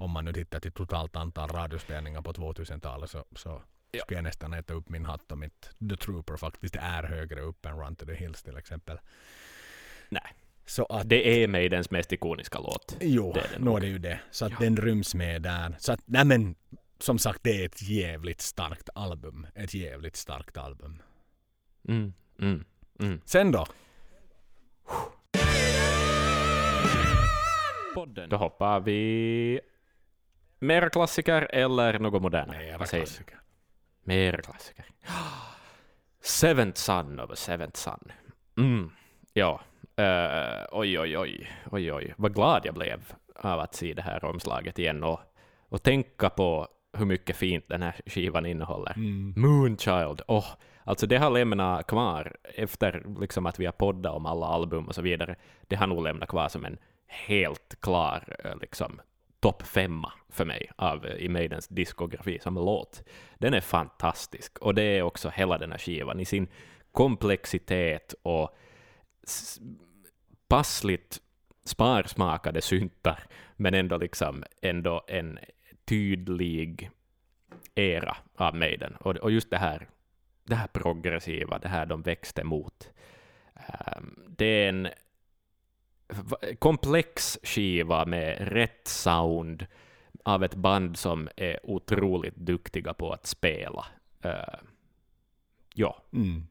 om man nu tittar till totalt antal radiospelningar på 2000-talet så, så Ja. skulle jag nästan äta upp min hatt om inte The Trooper faktiskt är högre upp än Run to the Hills till exempel. Nej. Så att, Det är Maidens mest ikoniska låt. jo, det är det nog. är det ju det. Så att Ja. den ryms med där. Så att, nej men, som sagt det är ett jävligt starkt album. Ett jävligt starkt album. Mm. Mm. Mm. Sen då? Då hoppar vi Mera klassiker eller något modernare? Mera klassiker. Mera klassiker. Seventh Son of a Seventh Son. Mm. Ja. Eh, oj, oj, oj, oj, oj. Vad glad jag blev av att se det här omslaget igen och, och tänka på hur mycket fint den här skivan innehåller. Mm. Moonchild, åh, alltså det har lämnat kvar efter liksom att vi har poddat om alla album och så vidare. Det har nog lämnat kvar som en helt klar eh, liksom, topp femma för mig av eh, i Maidens diskografi som låt. Den är fantastisk och det är också hela den här skivan i sin komplexitet och passligt sparsmakade syntar, men ändå liksom ändå en tydlig era av Maiden. Och, och just det här, det här progressiva, det här de växte mot. Um, det är en komplex skiva med rätt sound av ett band som är otroligt duktiga på att spela. Ehm, ja, Mm.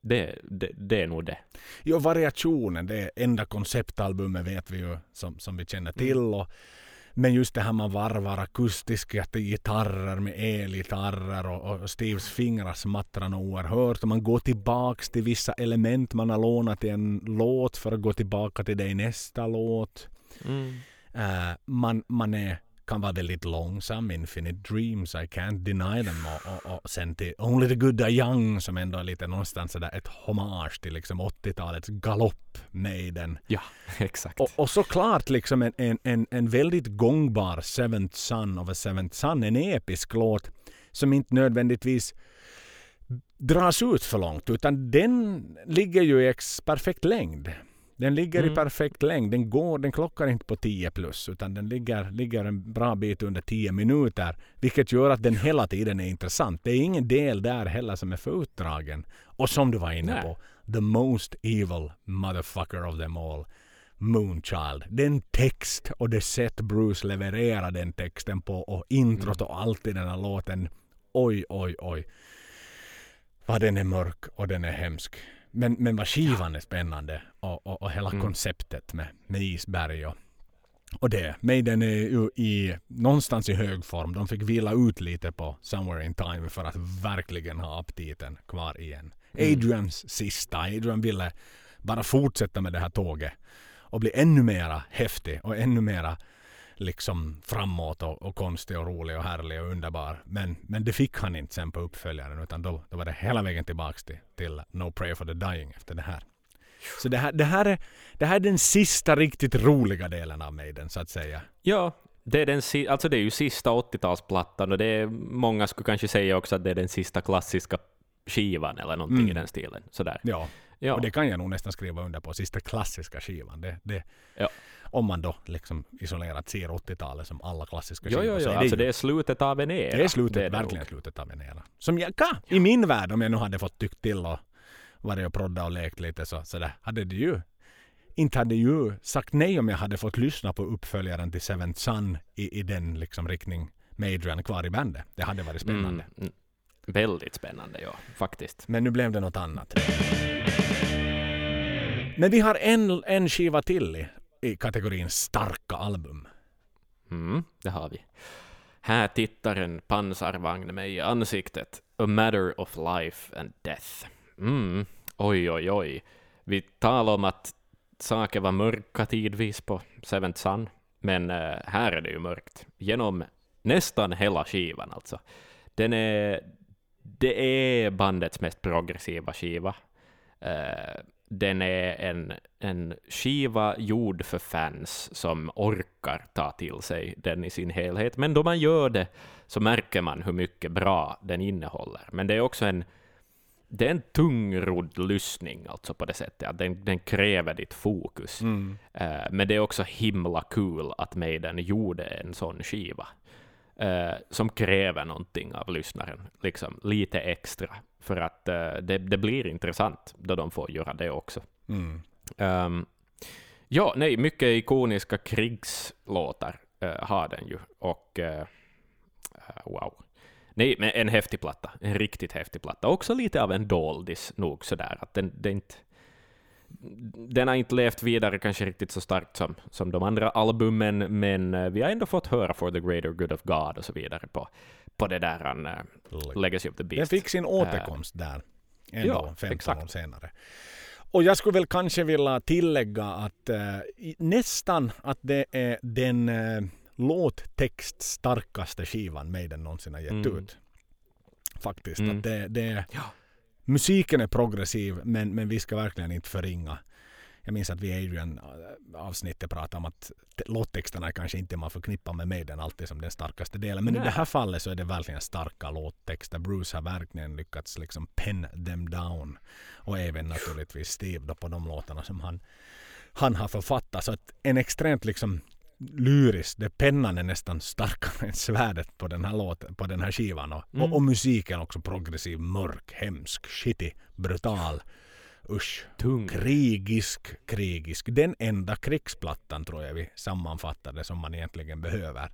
det, det, det är nog det. Jo, variationen, det är enda konceptalbumet vet vi ju som, som vi känner till. Och, men just det här man varvar akustiska gitarrer med elgitarrer och, och Steves fingrar smattrar nog oerhört. Och man går tillbaks till vissa element man har lånat i en låt för att gå tillbaka till det i nästa låt. Eh, man, man är, kan vara väldigt långsam. Infinite Dreams, I can't deny them. Och, och, och sen till Only the Good Are Young som ändå är lite någonstans sådär ett hommage till liksom 80-talets galopp Maiden. Ja, exakt. Och, och såklart liksom en, en, en, en väldigt gångbar Seventh Son of a Seventh Son. En episk låt som inte nödvändigtvis dras ut för långt utan den ligger ju i ex perfekt längd. Den ligger Mm. i perfekt längd. Den, går, den klockar inte på 10 plus utan den ligger, ligger en bra bit under 10 minuter. Vilket gör att den hela tiden är intressant. Det är ingen del där heller som är för utdragen. Och som du var inne Nej. på, the most evil motherfucker of them all. Moonchild. Den text och det sätt Bruce levererar den texten på och introt och allt i den här låten. Oj, oj, oj. Vad den är mörk och den är hemsk. Men, men vad skivan är spännande och, och, och hela Mm. konceptet med, med isberg och, och det. Maiden är ju i, någonstans i hög form. De fick vila ut lite på Somewhere in Time för att verkligen ha aptiten kvar igen. Mm. Adrians sista. Adrian ville bara fortsätta med det här tåget och bli ännu mera häftig och ännu mera liksom framåt och, och konstig och rolig och härlig och underbar. Men, men det fick han inte sen på uppföljaren utan då, då var det hela vägen tillbaks till, till No Prayer for the Dying efter det här. Så det här, det, här är, det här är den sista riktigt roliga delen av Maiden så att säga. Ja, det är, den, alltså det är ju sista 80-talsplattan och det är, många skulle kanske säga också att det är den sista klassiska skivan eller någonting Mm. i den stilen. Sådär. Ja, Ja. och det kan jag nog nästan skriva under på. Sista klassiska skivan. Det, det, Ja. Om man då liksom isolerat ser 80-talet som alla klassiska Jo, skivor jo, jo. är det Alltså ju det är slutet av en era. Det är slutet, det verkligen nog. slutet av en era. Som jag kan, i min värld, om jag nu hade fått tyckt till och varit och prodda och lekt lite så, så där, hade det ju inte hade ju sagt nej om jag hade fått lyssna på uppföljaren till Seventh Son i, i den liksom riktning med Adrian kvar i bandet. Det hade varit spännande. Mm, mm. Väldigt spännande, ja, faktiskt. Men nu blev det något annat. Men vi har en, en skiva till i, kategorin starka album. Mm, det har vi. Här tittar en pansarvagn mig i ansiktet. A matter of life and death. Mm, oj, oj, oj. Vi talar om att saker var mörka tidvis på Seventh Sun, men eh, här är det ju mörkt. Genom nästan hela skivan alltså. Den är, det är bandets mest progressiva skiva. Eh, den är en, en skiva gjord för fans som orkar ta till sig den i sin helhet. Men då man gör det så märker man hur mycket bra den innehåller. Men det är också en, det är en tungrodd lyssning alltså på det sättet. Att den, den kräver ditt fokus. Eh, men det är också himla kul att Maiden gjorde en sån skiva. eh, som kräver någonting av lyssnaren, liksom lite extra, för att eh, det, det blir intressant då de får göra det också. Mm. Ehm, ja, nej, mycket ikoniska krigslåtar eh, har den ju, och eh, eh, wow. Nej, men en häftig platta, en riktigt häftig platta. Också lite av en doldis nog sådär, att den, är inte den har inte levt vidare kanske riktigt så starkt som, som de andra albumen, men uh, vi har ändå fått höra For the greater good of God och så vidare på, på det där uh, Legacy of the Beast. Den fick sin återkomst uh, där, ändå ja, 15 exakt. år senare. Och jag skulle väl kanske vilja tillägga att nästan att det är den låttext starkaste skivan Maiden någonsin har gett mm. ut. Faktiskt. Mm. Att det, det, ja. Musiken är progressiv men, men vi ska verkligen inte förringa. Jag minns att vi i Adrian äh, pratade om att låttexterna kanske inte man förknippar med Maiden alltid som den starkaste delen. Men Nej. i det här fallet så är det verkligen starka låttexter. Bruce har verkligen lyckats liksom pen them down. Och även naturligtvis Steve då på de låtarna som han, han har författat. Så att en extremt liksom lyriskt. Det pennan är nästan starkare än svärdet på den här låten, på den här skivan. Och, mm. och, och, musiken också progressiv, mörk, hemsk, shitty, brutal. Usch. Tung. Krigisk, krigisk. Den enda krigsplattan tror jag vi sammanfattade som man egentligen behöver.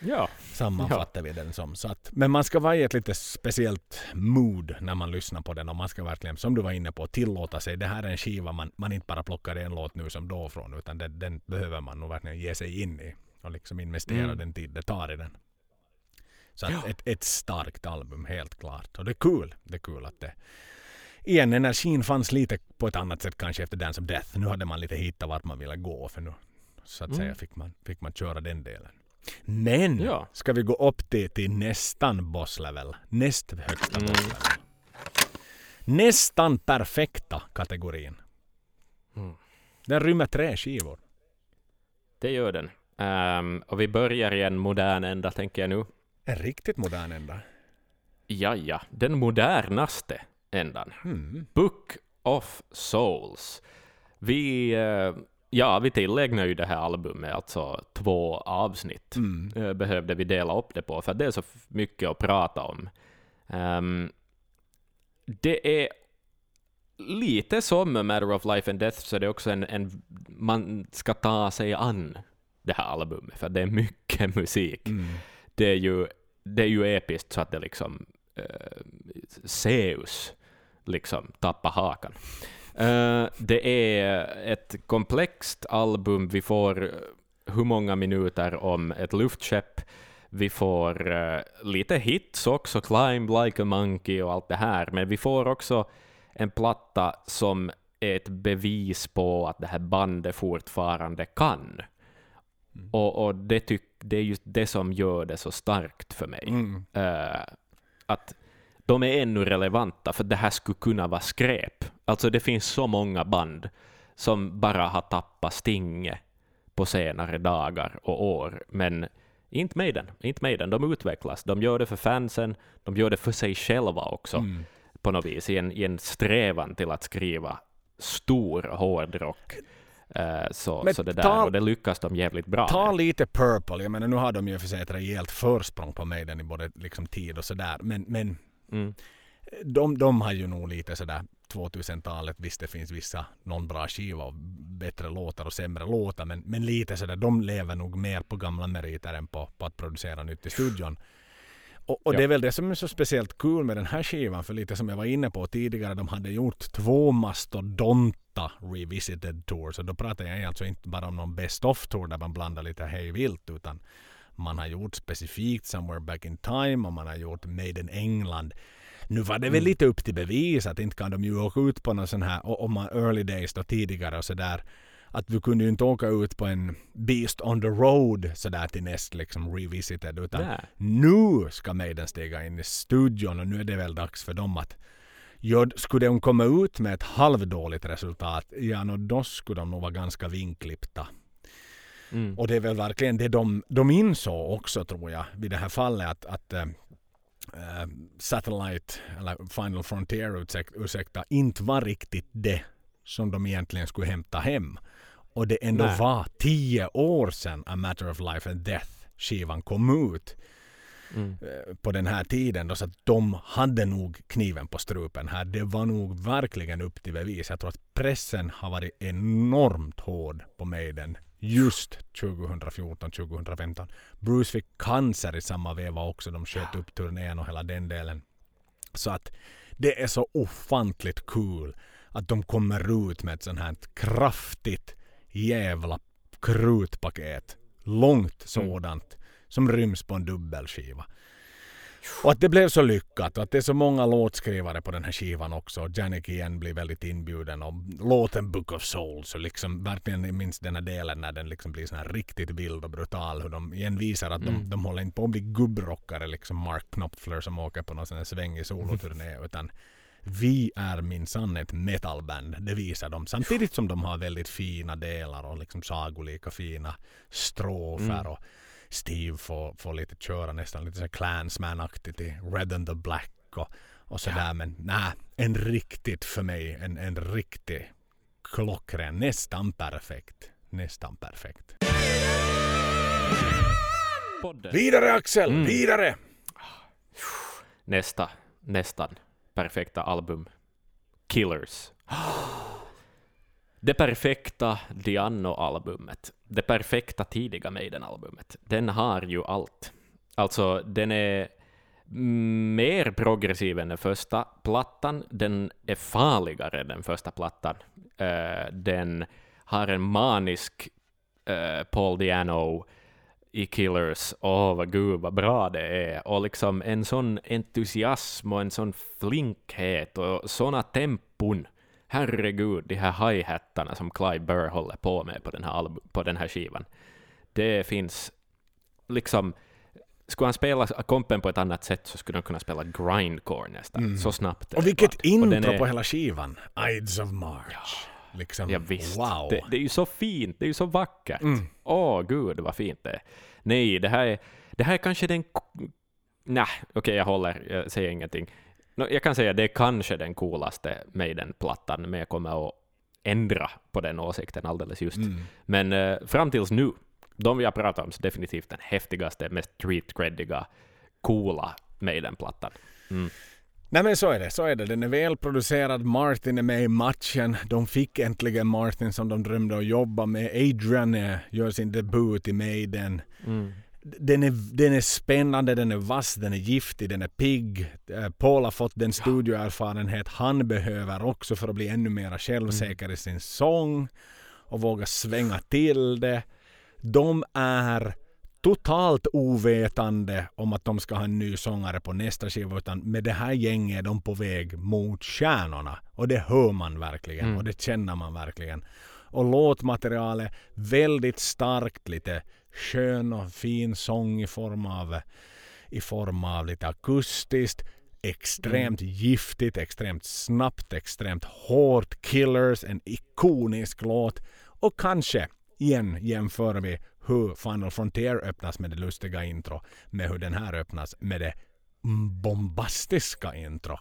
Ja. Sammanfattar ja. vi den som. Så att, men man ska vara i ett lite speciellt mood när man lyssnar på den och man ska verkligen, som du var inne på, tillåta sig. Det här är en skiva man, man inte bara plockar en låt nu som då från utan den, den behöver man nog verkligen ge sig in i och liksom investera mm. den tid det tar i den. Så ja. ett, ett starkt album helt klart. Och det är kul. Det är kul att det igen, energin fanns lite på ett annat sätt kanske efter Dance of Death. Nu hade man lite hittat vart man ville gå för nu så att mm. säga fick man, fick man köra den delen. Men ja. ska vi gå upp till, till nästan boss level. Näst högsta mm. boss level. Nästan perfekta kategorin. Mm. Den rymmer tre skivor. Det gör den. Um, och vi börjar i en modern ända, tänker jag nu. En riktigt modern ända? Ja, ja. Den modernaste ändan. Mm. Book of Souls. Vi uh, Ja, vi tillägnar ju det här albumet, alltså två avsnitt, mm. Eh, behövde vi dela upp det på, för det är så mycket att prata om. Um, det är lite som Matter of Life and Death, så det är också en, en man ska ta sig an det här albumet, för det är mycket musik. Mm. Det, är ju, det är ju episkt så att det liksom uh, Zeus liksom tappar hakan. Uh, det är ett komplext album. Vi får eh, hur många minuter om ett luftskepp. Vi får uh, lite hits också, Climb like a monkey och allt det här, men vi får också en platta som är ett bevis på att det här bandet fortfarande kan. Mm. Och, och det, tyck, det är just det som gör det så starkt för mig. Mm. Uh, att de är ännu relevanta, för det här skulle kunna vara skräp. Alltså det finns så många band som bara har tappat stinget på senare dagar och år, men inte Maiden. Inte Maiden. De utvecklas. De gör det för fansen, de gör det för sig själva också, mm. på något vis, i en, i en strävan till att skriva stor hårdrock. Uh, så, så det där, ta, och det lyckas de jävligt bra Ta med. lite Purple, jag menar nu har de ju för sig ett rejält försprång på Maiden i både liksom tid och sådär, men, men mm. de, de har ju nog lite sådär 2000-talet. Visst det finns vissa, någon bra skiva och bättre låtar och sämre låtar. Men, men lite sådär, de lever nog mer på gamla meriter än på, på att producera nytt i studion. Och, och ja. det är väl det som är så speciellt kul med den här skivan. För lite som jag var inne på tidigare, de hade gjort två mastodonta revisited tours. Och då pratar jag alltså inte bara om någon best of tour där man blandar lite hej vilt. Utan man har gjort specifikt Somewhere Back in Time och man har gjort Made in England. Nu var det väl mm. lite upp till bevis att inte kan de ju åka ut på någon sån här, om man early days då tidigare och sådär. Att vi kunde ju inte åka ut på en Beast on the Road sådär till näst liksom revisited. Utan Nä. nu ska Maiden stiga in i studion och nu är det väl dags för dem att Gör, skulle de komma ut med ett halvdåligt resultat, ja no, då skulle de nog vara ganska vinklippta. Mm. Och det är väl verkligen det de, de insåg också tror jag vid det här fallet att, att uh, Satellite eller Final Frontier ursäkta, inte var riktigt det som de egentligen skulle hämta hem. Och det ändå Nej. var tio år sedan A Matter of Life and Death skivan kom ut. Mm. Eh, på den här tiden. Då, så att de hade nog kniven på strupen här. Det var nog verkligen upp till bevis. Jag tror att pressen har varit enormt hård på Maiden just 2014-2015. Bruce fick cancer i samma veva också. De sköt upp turnén och hela den delen. Så att det är så ofantligt cool att de kommer ut med ett sånt här kraftigt jävla krutpaket. Långt sådant. Som ryms på en dubbelskiva. Och att det blev så lyckat och att det är så många låtskrivare på den här skivan också. Janik igen blir väldigt inbjuden och låten Book of Souls och liksom verkligen minns den här delen när den liksom blir så här riktigt vild och brutal. Hur de igen visar att de, Mm. de håller inte på att bli gubbrockare liksom Mark Knopfler som åker på någon sån här svängig soloturné utan vi är minsann ett metalband. Det visar de. Samtidigt som de har väldigt fina delar och liksom sagolika fina strofer. Mm. Och Steve får, får lite köra nästan lite så Clansman-aktigt i Red and the Black och, och sådär. Men nej, en riktigt för mig, en, en riktig klockren, nästan perfekt. Nästan perfekt. Podden. Vidare Axel, Mm. vidare! Nästa, nästan perfekta album. Killers. Det perfekta Diano-albumet, Det perfekta tidiga Maiden-albumet. Den har ju allt. Alltså, den är mer progressiv än den första plattan. Den är farligare än den första plattan. Uh, den har en manisk uh, Paul Diano i Killers. Åh, vad gud, vad bra det är. Och liksom en sån entusiasm och en sån flinkhet och såna tempon. Herregud, de här hi-hattarna som Clive Burr håller på med på den här, på den här skivan. Det finns liksom... Skulle han spela kompen på ett annat sätt så skulle han kunna spela grindcore nästan. Mm. Så snabbt. Och vilket. Och den intro är- på hela skivan. Ides of March. Liksom, Ja, visst. wow. Det, det är ju så fint, det är ju så vackert. Mm. Åh, gud vad fint det är. Nej, det här är, det här är kanske den... Nej, okej, jag håller, jag säger ingenting. Nå, jag kan säga det är kanske den coolaste Maiden-plattan, men jag kommer att ändra på den åsikten alldeles just. Mm. Men eh, fram tills nu, de vi har pratat om, så definitivt den häftigaste, mest street-creddiga, coola Maiden-plattan. Mm. Nej men så är det, så är det. Den är välproducerad, Martin är med i matchen. De fick äntligen Martin som de drömde att jobba med. Adrian är, gör sin debut i Maiden. Mm. Den är, den är spännande, den är vass, den är giftig, den är pigg. Eh, Paul har fått den studioerfarenhet han behöver också för att bli ännu mer självsäker i sin sång och våga svänga till det. De är totalt ovetande om att de ska ha en ny sångare på nästa skiva utan med det här gänget är de på väg mot stjärnorna. Och det hör man verkligen Mm. och det känner man verkligen. Och låtmaterialet väldigt starkt, lite skön och fin sång i form av, i form av lite akustiskt. Extremt giftigt, extremt snabbt, extremt hårt. Killers, en ikonisk låt. Och kanske, igen jämför vi hur Final Frontier öppnas med det lustiga intro med hur den här öppnas med det mm, bombastiska intro.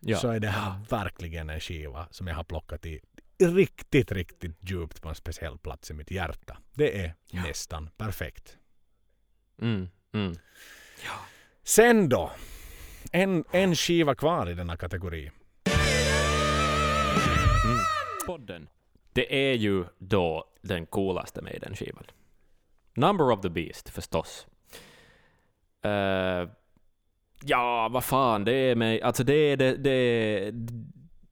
Ja. Så är det här verkligen en skiva som jag har plockat i riktigt, riktigt djupt på en speciell plats i mitt hjärta. Det är Ja. nästan perfekt. Mm. Mm. Sen då. En, en skiva kvar i denna kategori. podden. Det är ju då den coolaste med den skivan. Number of the Beast, förstås. Eh, ja, vad fan, det är med, alltså det är det, det,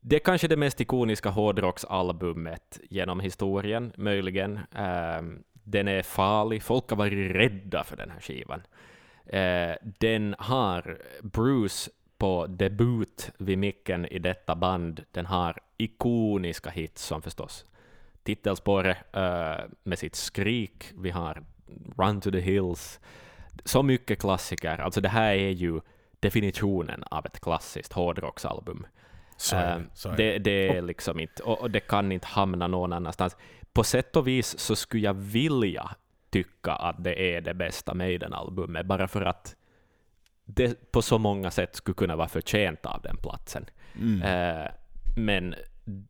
det är kanske det mest ikoniska hårdrocksalbumet genom historien, möjligen. Ehm, den är farlig, folk har varit rädda för den här skivan. Ehm, den har Bruce på debut vid micken i detta band. Den har ikoniska hits som förstås titelspåret eh, med sitt skrik. Vi har Run to the Hills. Så mycket klassiker. Alltså det här är ju definitionen av ett klassiskt hårdrocksalbum. Så det. Så det, det är liksom inte, och, det kan inte hamna någon annanstans. På sätt och vis så skulle jag vilja tycka att det är det bästa Maiden-albumet, bara för att det på så många sätt skulle kunna vara förtjänt av den platsen. Mm. Eh, men,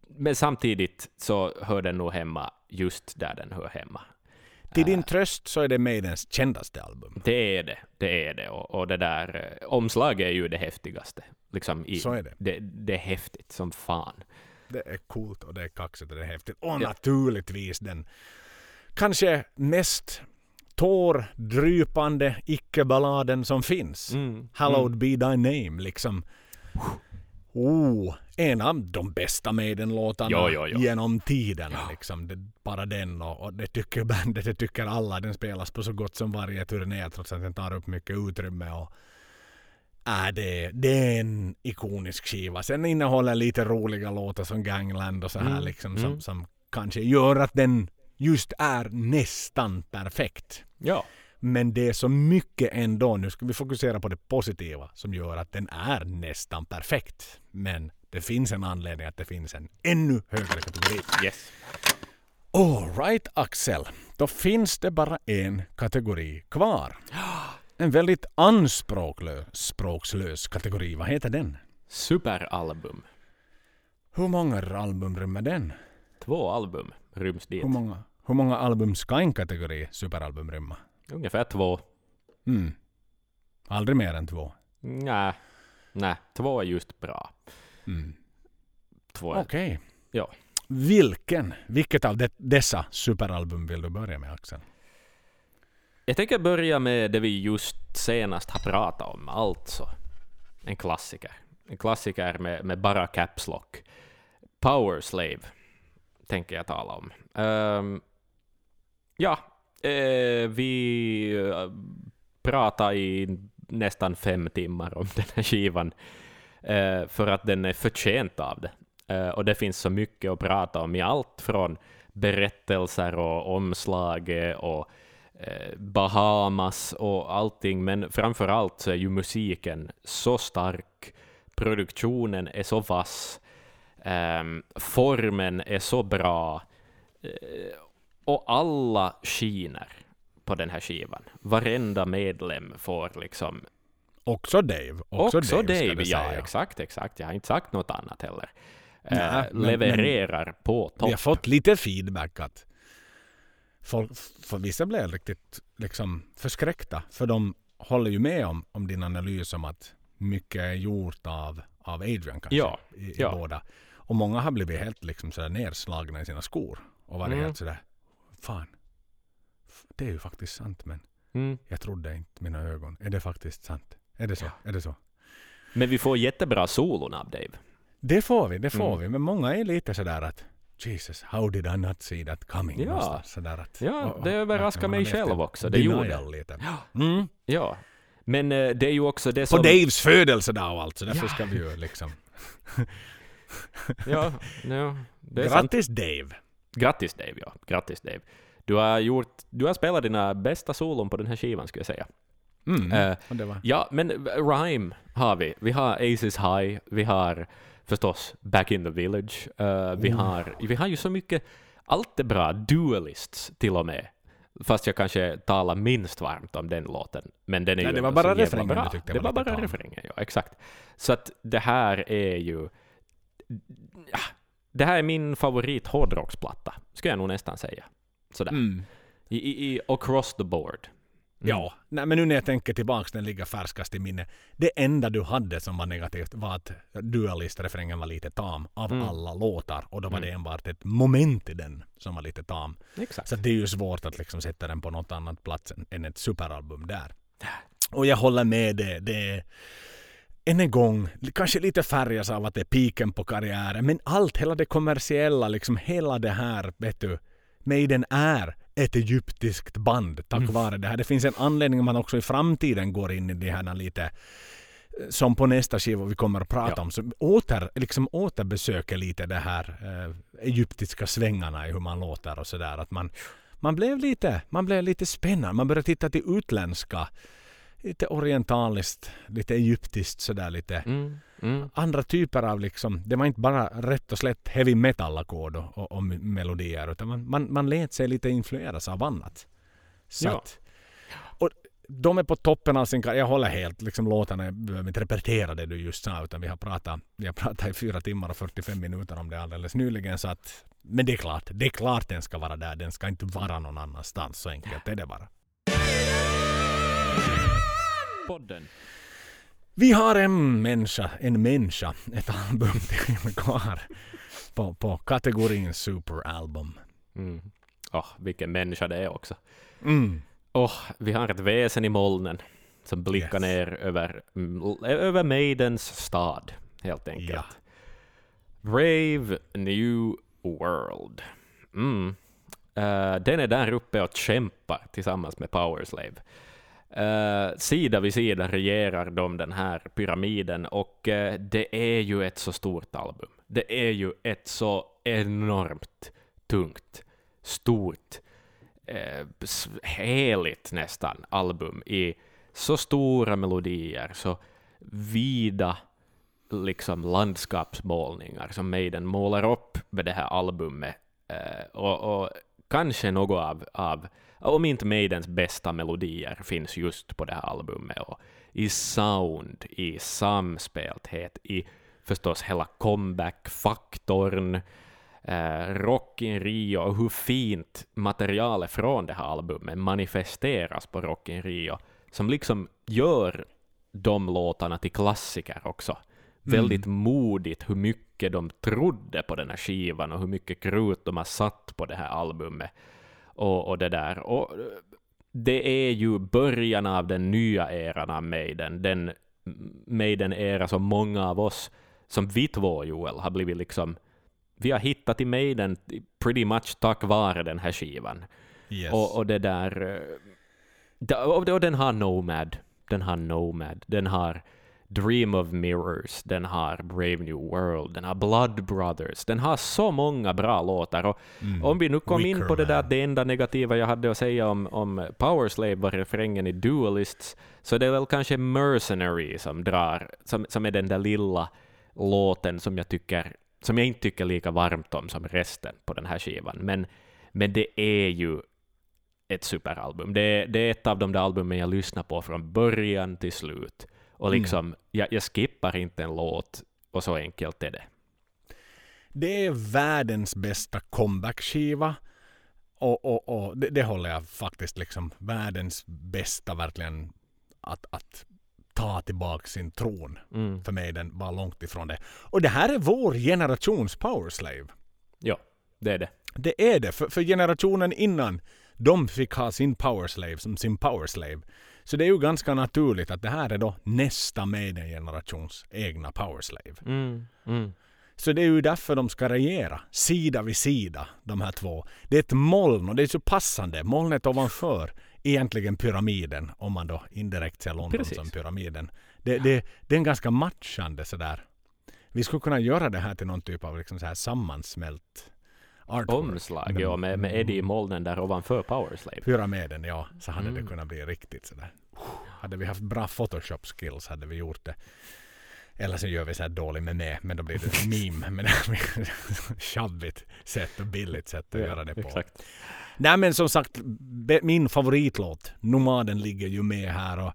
men samtidigt så hör den nog hemma just där den hör hemma. Till din tröst så är det Maidens kändaste album. det är det, det är det. Och, och det där eh, omslaget är ju det häftigaste. Liksom i, Så är det. det. Det är häftigt som fan. Det är coolt och det är kaxigt och det är häftigt. Och Ja. naturligtvis den kanske mest tårdrypande icke-balladen som finns. Mm. Hallowed be thy name liksom. Oh, en av de bästa Maiden-låtarna genom tiderna. Liksom. Det, bara den och, och det tycker bandet, det tycker alla. Den spelas på så gott som varje turné trots att den tar upp mycket utrymme. Och, äh, det, det är en ikonisk skiva. Sen innehåller lite roliga låtar som Gangland och så här Mm, liksom, mm. som, som kanske gör att den just är nästan perfekt. Ja. Men det är så mycket ändå, nu ska vi fokusera på det positiva, som gör att den är nästan perfekt. Men det finns en anledning att det finns en ännu högre kategori. Yes. Alright Axel, då finns det bara en kategori kvar. En väldigt anspråkslös kategori. Vad heter den? Superalbum. Hur många album rymmer den? Två album ryms dit. Hur många, hur många album ska en kategori superalbum rymma? Ungefär två. Mm. Aldrig mer än två. Nej. Nej, två är just bra. Mm. Två är... Okej. Ja. Vilken, vilket av de, dessa superalbum vill du börja med Axel? Jag tänker börja med det vi just senast har pratat om, alltså. En klassiker. En klassiker med, med bara caps lock. Power Slave tänker jag tala om. Ehm, ja, eh, vi eh, pratade i nästan fem timmar om den här skivan eh, för att den är förtjänt av det. Eh, och det finns så mycket att prata om i allt från berättelser och omslag och eh, Bahamas och allting, men framför allt så är ju musiken så stark, produktionen är så vass, ehm, formen är så bra, eh, och alla skiner på den här skivan. Varenda medlem får liksom... Också Dave. Också, Också, Dave, Dave, ja säga. exakt, exakt. Jag har inte sagt något annat heller. Nej, eh, men- levererar på topp. Vi har fått lite feedback att folk, för vissa blev riktigt liksom förskräckta. För de håller ju med om, om din analys om att mycket är gjort av, av Adrian kanske. Ja, I, i ja. båda. Och många har blivit helt liksom sådär nerslagna i sina skor. Och varit Mm. helt sådär, fan. Det är ju faktiskt sant men Mm. jag trodde inte mina ögon. Är det faktiskt sant? Är det så? Är det så? Men vi får jättebra solon av Dave. Det får vi, det får Mm. vi. Men många är lite sådär att Jesus, how did I not see that coming? Ja. Sådär att, Ja, och- och- det överraskar mig själv också, det gjorde lite. Ja. Mm. Ja. Men eh, det är ju också det På som... Daves födelsedag alltså, därför Ja. ska vi ju liksom... Ja, ja, det är sant. Grattis Dave! Grattis Dave, ja. Grattis Dave. Du har, gjort, du har spelat dina bästa solon på den här skivan, skulle jag säga. Mm. Eh, var... Ja, men Rhyme har vi. Vi har Aces High, vi har förstås Back in the Village, eh, vi, Oh. har, vi har ju så mycket, allt är bra, Duelists till och med. Fast jag kanske talar minst varmt om den låten. Men den är Nej, ju det var bara refrängen bra. du tyckte Det var var bara refrängen, ja exakt. Så att det här är ju... Det här är min favorit hårdrocksplatta, skulle jag nog nästan säga. Sådär. Mm. I, i, across the board. Mm. Ja, nej, men nu när jag tänker tillbaks, den ligger färskast i minne. Det enda du hade som var negativt var att Dualist-refrängen var lite tam av Mm. alla låtar. Och då var Mm. det enbart ett moment i den som var lite tam. Exakt. Så det är ju svårt att liksom sätta den på något annat plats än, ett superalbum där. Och jag håller med det. det än en gång, kanske lite färgas av att det är piken på karriären. Men allt, hela det kommersiella, liksom hela det här, vet du. Maiden är ett egyptiskt band tack Mm. vare det här. Det finns en anledning man också i framtiden går in i det här lite eh, som på nästa skiva vi kommer att prata Ja. om. Så åter, liksom återbesöker lite det här eh, egyptiska svängarna i hur man låter och sådär. Att man, man blev lite, man blev lite spännande. Man började titta till utländska, lite orientaliskt, lite egyptiskt sådär lite. Mm, mm. Andra typer av liksom, det var inte bara rätt och slätt heavy metal-ackord och, och, och melodier utan man, man, man lät sig lite influeras av annat. Så Ja. att, och de är på toppen av sin karriär. Jag håller helt liksom låtarna, jag behöver inte repetera det du just sa utan vi har pratat, vi har pratat i fyra timmar och 45 minuter om det alldeles nyligen så att men det är klart, det är klart den ska vara där. Den ska inte vara någon annanstans. Så enkelt är det bara. Podden. Vi har en människa, en människa, ett album till kvar på, på kategorin superalbum. Mm. Åh, vilken människa det är också. Mm. Åh, vi har ett väsen i molnen som blickar Yes. ner över, mm, över Maidens stad. helt enkelt. Ja. Brave New World. Mm. Eh, den är där uppe och kämpar tillsammans med Powerslave. Uh, sida vid sida regerar de den här pyramiden och uh, det är ju ett så stort album. Det är ju ett så enormt tungt, stort, uh, heligt nästan album i så stora melodier, så vida liksom landskapsmålningar som Maiden målar upp med det här albumet. och, och kanske något av, av om inte Maidens bästa melodier finns just på det här albumet. Och I sound, i samspelthet, i förstås hela comeback-faktorn, eh, Rock in Rio och hur fint materialet från det här albumet manifesteras på Rock in Rio, som liksom gör de låtarna till klassiker också. Mm. Väldigt modigt hur mycket de trodde på den här skivan och hur mycket krut de har satt på det här albumet och, och det där. Och det är ju början av den nya eran av Maiden, den Maiden-era som många av oss, som vi två Joel, har blivit liksom, vi har hittat i Maiden pretty much tack vare den här skivan. Yes. Och, och det där, och, och den har Nomad, den har Nomad, den har Dream of Mirrors, den har Brave New World, den har Blood Brothers, den har så många bra låtar. Och mm. Om vi nu kom Wicker in på det där att det enda negativa jag hade att säga om, om Powerslave var refrängen i Duelists, så det är väl kanske Mercenary som drar, som, som är den där lilla låten som jag tycker som jag inte tycker lika varmt om som resten på den här skivan. Men, men det är ju ett superalbum. Det, det är ett av de där albumen jag lyssnar på från början till slut. Och mm. liksom, mm. jag, jag skippar inte en låt och så enkelt är det. Det är världens bästa comeback-skiva. Och, och, och det, det, håller jag faktiskt liksom världens bästa verkligen att, att ta tillbaka sin tron. Mm. För mig den var långt ifrån det. Och det här är vår generations powerslave. Ja, det är det. Det är det. För, för generationen innan de fick ha sin powerslave som sin powerslave. Så det är ju ganska naturligt att det här är då nästa Maiden-generations egna powerslave. Mm, mm. Så det är ju därför de ska regera, sida vid sida, de här två. Det är ett moln och det är så passande. Molnet ovanför egentligen pyramiden, om man då indirekt ser London Precis. som pyramiden. Det, det, det är en ganska matchande sådär. Vi skulle kunna göra det här till någon typ av liksom så här sammansmält artwork. Omslag, ja, med, med Eddie i molnen där ovanför Powerslave. Pyramiden, ja. Så hade mm. det kunnat bli riktigt sådär. Hade vi haft bra Photoshop skills hade vi gjort det. Eller så gör vi så här dåligt med med, men då blir det en meme. Men tjabbigt sätt och billigt sätt att ja, göra det på. Exakt. Nej men som sagt, min favoritlåt, Nomaden, ligger ju med här. och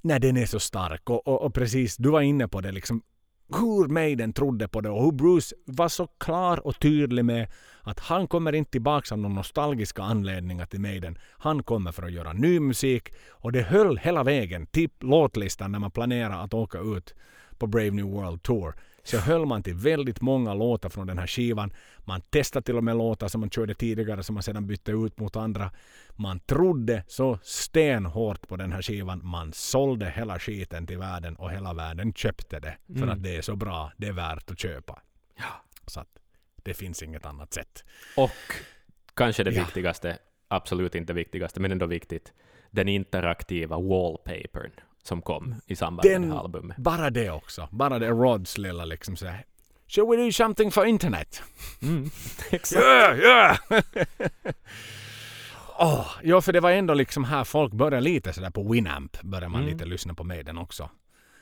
Nej, den är så stark. Och, och, och precis, du var inne på det liksom hur Maiden trodde på det och hur Bruce var så klar och tydlig med att han kommer inte tillbaka av någon nostalgiska anledningar till Maiden. Han kommer för att göra ny musik och det höll hela vägen till låtlistan när man planerar att åka ut på Brave New World Tour så höll man till väldigt många låtar från den här skivan. Man testade till och med låtar som man körde tidigare som man sedan bytte ut mot andra. Man trodde så stenhårt på den här skivan. Man sålde hela skiten till världen och hela världen köpte det. För mm. att det är så bra. Det är värt att köpa. Ja. Så att det finns inget annat sätt. Och kanske det ja. viktigaste, absolut inte viktigaste, men ändå viktigt, den interaktiva wallpapern som kom i samband Den, med det här albumet. Bara det också. Bara det Rods lilla liksom så här. Shall we do something for internet? Mm, exakt. Yeah, yeah! oh, ja, för det var ändå liksom här folk började lite sådär på Winamp. Började man mm. lite lyssna på Maiden också.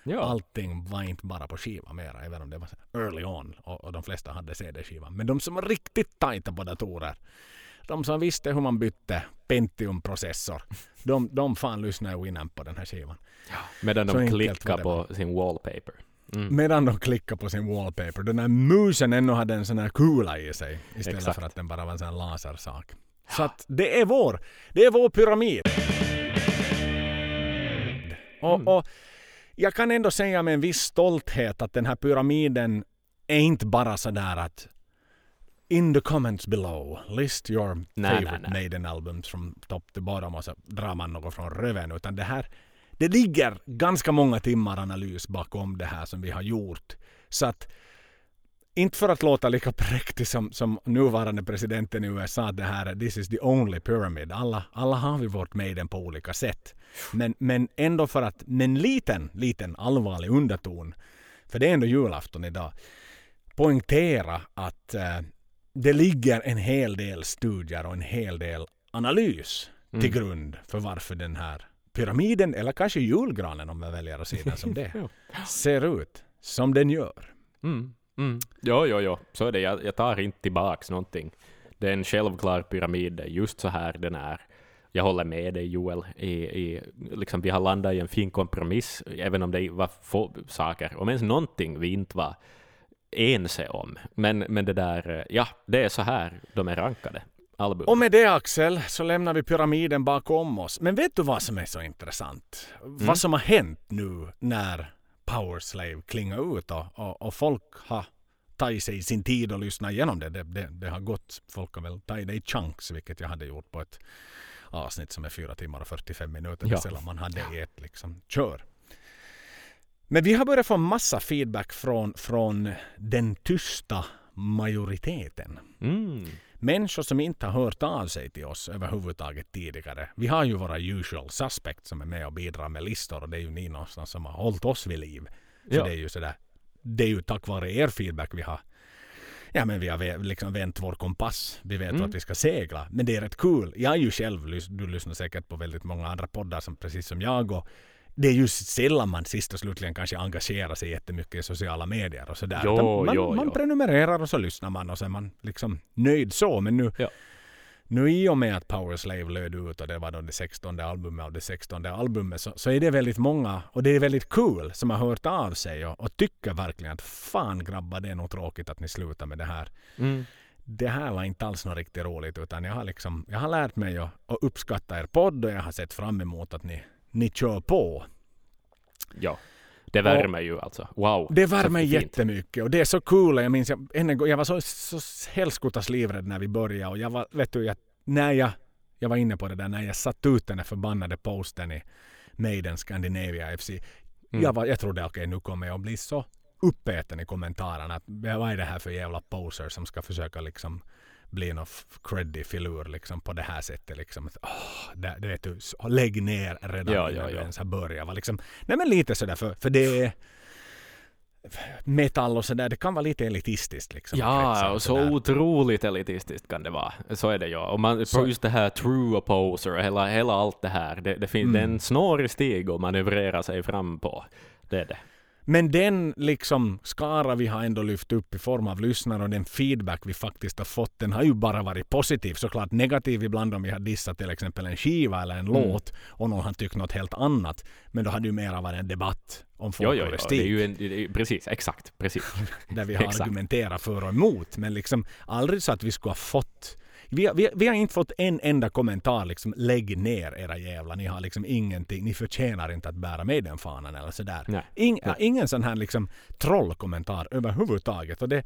Ja. Allting var inte bara på skiva mera, även om det var early on och, och de flesta hade CD-skivan. Men de som var riktigt tajta på datorer, de som visste hur man bytte Pentium-processor, de, de fan lyssnade Winamp på den här skivan. Ja, medan de klickar på sin wallpaper. Mm. Medan de klickar på sin wallpaper. Den här musen ännu hade en sån här kula i sig istället Exakt. för att den bara var en sån här lasersak. Så att det är vår, det är vår pyramid. Och, mm. och jag kan ändå säga med en viss stolthet att den här pyramiden är inte bara sådär att in the comments below, list your nej, favorite nej, nej. Maiden albums from top to bottom och så drar man något från röven. Utan det här, det ligger ganska många timmar analys bakom det här som vi har gjort. Så att inte för att låta lika präktig som, som nuvarande presidenten i USA, det här this is the only pyramid. Alla, alla har vi vårt Maiden på olika sätt. Men, men ändå för att, med en liten, liten allvarlig underton, för det är ändå julafton idag, poängtera att uh, det ligger en hel del studier och en hel del analys mm. till grund för varför den här pyramiden, eller kanske julgranen om man väljer att se den som det, ser ut som den gör. Mm. Mm. Jo, jo, jo, så är det. Jag, jag tar inte tillbaks någonting. Det är en självklar pyramid, det är just så här den är. Jag håller med dig Joel, i, i, liksom vi har landat i en fin kompromiss, även om det var få saker, om ens någonting vi inte var ense om. Men, men det där, ja, det är så här de är rankade. Album. Och med det Axel så lämnar vi pyramiden bakom oss. Men vet du vad som är så intressant? Mm. Vad som har hänt nu när Powerslave klingar ut och, och, och, folk har tagit sig sin tid att lyssna igenom det. Det, det. det, har gått, folk har väl tagit det i chunks, vilket jag hade gjort på ett avsnitt som är fyra timmar och 45 minuter. Ja. Sällan man hade i ett liksom, kör. Men vi har börjat få massa feedback från, från den tysta majoriteten. Mm. Människor som inte har hört av sig till oss överhuvudtaget tidigare. Vi har ju våra usual suspects som är med och bidrar med listor och det är ju ni någonstans som har hållit oss vid liv. Så ja. det är ju sådär. Det är ju tack vare er feedback vi har Ja men vi har liksom vänt vår kompass. Vi vet mm. att vi ska segla. Men det är rätt kul. Jag är ju själv, du lyssnar säkert på väldigt många andra poddar som precis som jag och det är ju sällan man sist och slutligen kanske engagerar sig jättemycket i sociala medier och sådär. Jo, man, jo, man jo. prenumererar och så lyssnar man och så är man liksom nöjd så. Men nu, ja. nu i och med att Powerslave löd ut och det var då det 16 albumet av det 16 albumet så, så är det väldigt många och det är väldigt kul cool, som har hört av sig och, och, tycker verkligen att fan grabbar det är nog tråkigt att ni slutar med det här. Mm det här var inte alls något riktigt roligt utan jag har, liksom, jag har lärt mig att, att uppskatta er podd och jag har sett fram emot att ni ni kör på. Ja. Det värmer ju alltså. Wow. Det värmer jättemycket och det är så kul. Jag minns, jag, en gång, jag var så, så helskottas livrädd när vi började och jag var, vet du, jag, när jag, jag var inne på det där, när jag satt ut den där förbannade posten i Maiden Scandinavia FC. Mm. Jag, var, jag trodde okej okay, nu kommer jag att bli så uppäten i kommentarerna. Att, vad är det här för jävla poser som ska försöka liksom bli någon creddig filur liksom på det här sättet. Liksom. Oh, det, det vet du, lägg ner redan ja, innan ja, du ens har börjat. Liksom, nej men lite sådär för, för det är metall och sådär, det kan vara lite elitistiskt. Liksom, ja, och så, otroligt elitistiskt kan det vara. Så är det ju. Och man, så, just det här true opposer, hela, hela allt det här, det, det finns mm. en snårig stig att manövrera sig fram på. Det är det. Men den liksom skara vi har ändå lyft upp i form av lyssnare och den feedback vi faktiskt har fått, den har ju bara varit positiv. Såklart negativ ibland om vi har dissat till exempel en skiva eller en mm. låt och någon har tyckt något helt annat. Men då hade ju mera varit en debatt om folkloristik. Jo, jo, jo. Det är ju en, precis, exakt, precis. Där vi har argumenterat för och emot. Men liksom aldrig så att vi skulle ha fått vi, vi, vi har inte fått en enda kommentar liksom lägg ner era jävlar. Ni har liksom ingenting. Ni förtjänar inte att bära med den fanan eller sådär. Nej. In, Nej. Ingen sån här liksom trollkommentar överhuvudtaget. Och det,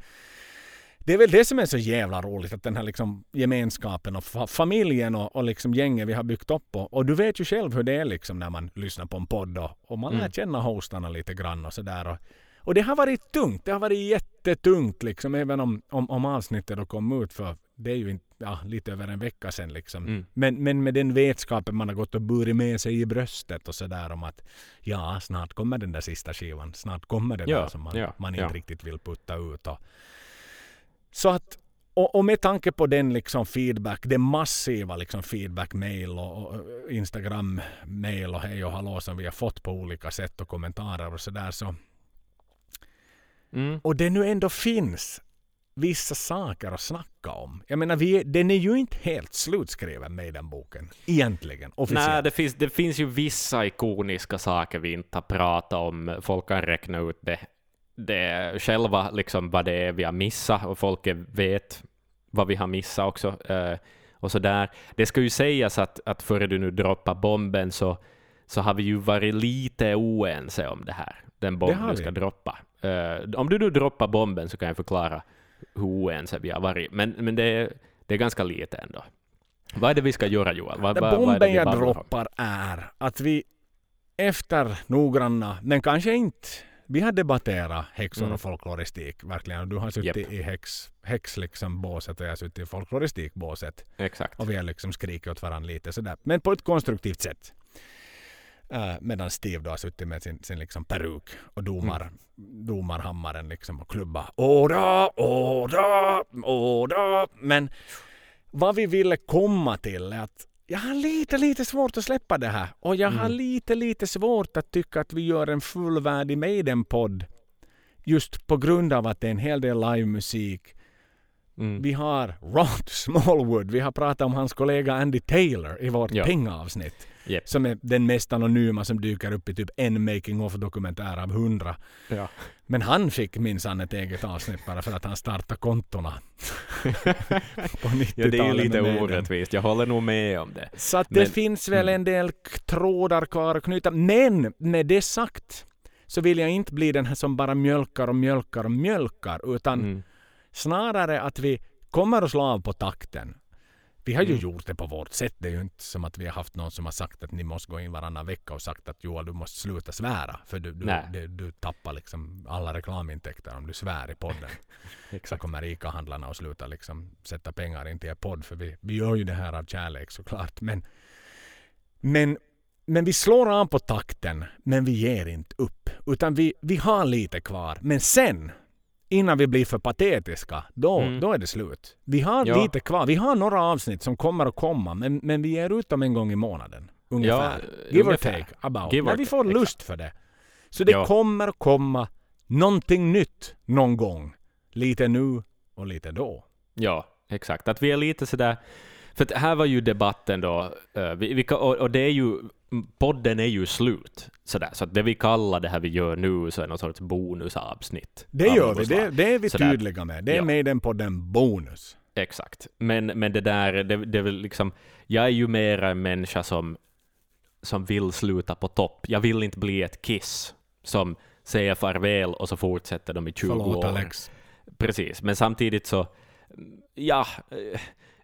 det är väl det som är så jävla roligt, att den här liksom gemenskapen och familjen och, och liksom gänget vi har byggt upp. Och, och, du vet ju själv hur det är liksom när man lyssnar på en podd och, och man mm. lär känna hostarna lite grann och sådär. Och, och det har varit tungt. Det har varit jättetungt liksom, även om, om, om avsnittet då kom ut för det är ju inte, ja, lite över en vecka sedan. Liksom. Mm. Men, men med den vetskapen man har gått och burit med sig i bröstet och sådär om att ja, snart kommer den där sista skivan. Snart kommer det ja, där som man, ja, man inte ja. riktigt vill putta ut. Och, så att och, och, med tanke på den liksom feedback, den massiva liksom feedback-mail och, och Instagram-mail och hej och hallå som vi har fått på olika sätt och kommentarer och sådär så. Mm. Och det nu ändå finns vissa saker att snacka om. Jag menar, vi, den är ju inte helt slutskriven med den boken, egentligen. Officiellt. Nej, det finns, det finns ju vissa ikoniska saker vi inte har pratat om. Folk kan räkna ut det, det själva, liksom vad det är vi har missat, och folk vet vad vi har missat också. Uh, och så där. Det ska ju sägas att, att före du nu droppar bomben så, så har vi ju varit lite oense om det här, den bomben du ska droppa. Uh, om du nu droppar bomben så kan jag förklara hur oense vi har varit. Men, men det, är, det är ganska lite ändå. Vad är det vi ska göra Joel? Vad, vad, Bomben vad jag droppar är att vi efter noggranna, men kanske inte vi har debatterat häxor Mm. och folkloristik verkligen. Du har suttit Japp. i häx, häx liksom båset och jag har suttit i folkloristikbåset. Exakt. Och vi har liksom skrikit åt varandra lite sådär. Men på ett konstruktivt sätt. Uh, medan Steve då har suttit med sin, sin liksom peruk och domar, Mm. domarhammaren liksom och klubba. Åda, åda, åda. Men vad vi ville komma till är att jag har lite, lite svårt att släppa det här. Och jag har Mm. lite, lite svårt att tycka att vi gör en fullvärdig Maiden-podd. Just på grund av att det är en hel del livemusik. Mm. Vi har Rod Smallwood. Vi har pratat om hans kollega Andy Taylor i vårt Ja. pengaavsnitt. Japp. Som är den mest anonyma som dyker upp i typ en making of dokumentär av hundra. Ja. Men han fick minsann ett eget avsnitt bara för att han startade kontona. på 90-talet ja, det är ju lite orättvist. Jag håller nog med om det. Så att det Men- finns väl en del trådar kvar att knyta. Men med det sagt så vill jag inte bli den här som bara mjölkar och mjölkar och mjölkar. Utan Mm. snarare att vi kommer att slå av på takten. Vi har ju Mm. gjort det på vårt sätt. Det är ju inte som att vi har haft någon som har sagt att ni måste gå in varannan vecka och sagt att Joel du måste sluta svära. För du, du, du, du tappar liksom alla reklamintäkter om du svär i podden. Så Exakt. kommer ICA-handlarna att sluta liksom sätta pengar in till er podd. För vi, vi gör ju det här av kärlek såklart. Men, men, men vi slår av på takten. Men vi ger inte upp. Utan vi, vi har lite kvar. Men sen, innan vi blir för patetiska, då, Mm. då är det slut. Vi har Ja. lite kvar. Vi har några avsnitt som kommer att komma. Men, men vi ger ut dem en gång i månaden. Ungefär. Ja, Give ungefär. or take. About. Give När vi får exakt. lust för det. Så det Ja. kommer komma någonting nytt någon gång. Lite nu och lite då. Ja, exakt. Att vi är lite sådär... För här var ju debatten då, eh, och det är ju, podden är ju slut. Sådär. Så att det vi kallar det här vi gör nu så är någon sorts bonusavsnitt. Det gör något vi. Det, det är vi Sådär. tydliga med. Det är Ja. med den på den bonus. Exakt. Men, men det där, det, det är väl liksom, jag är ju mera en människa som, som vill sluta på topp. Jag vill inte bli ett kiss som säger farväl och så fortsätter de i 20 Förlåt år. Alex. Precis, men samtidigt så, ja, eh,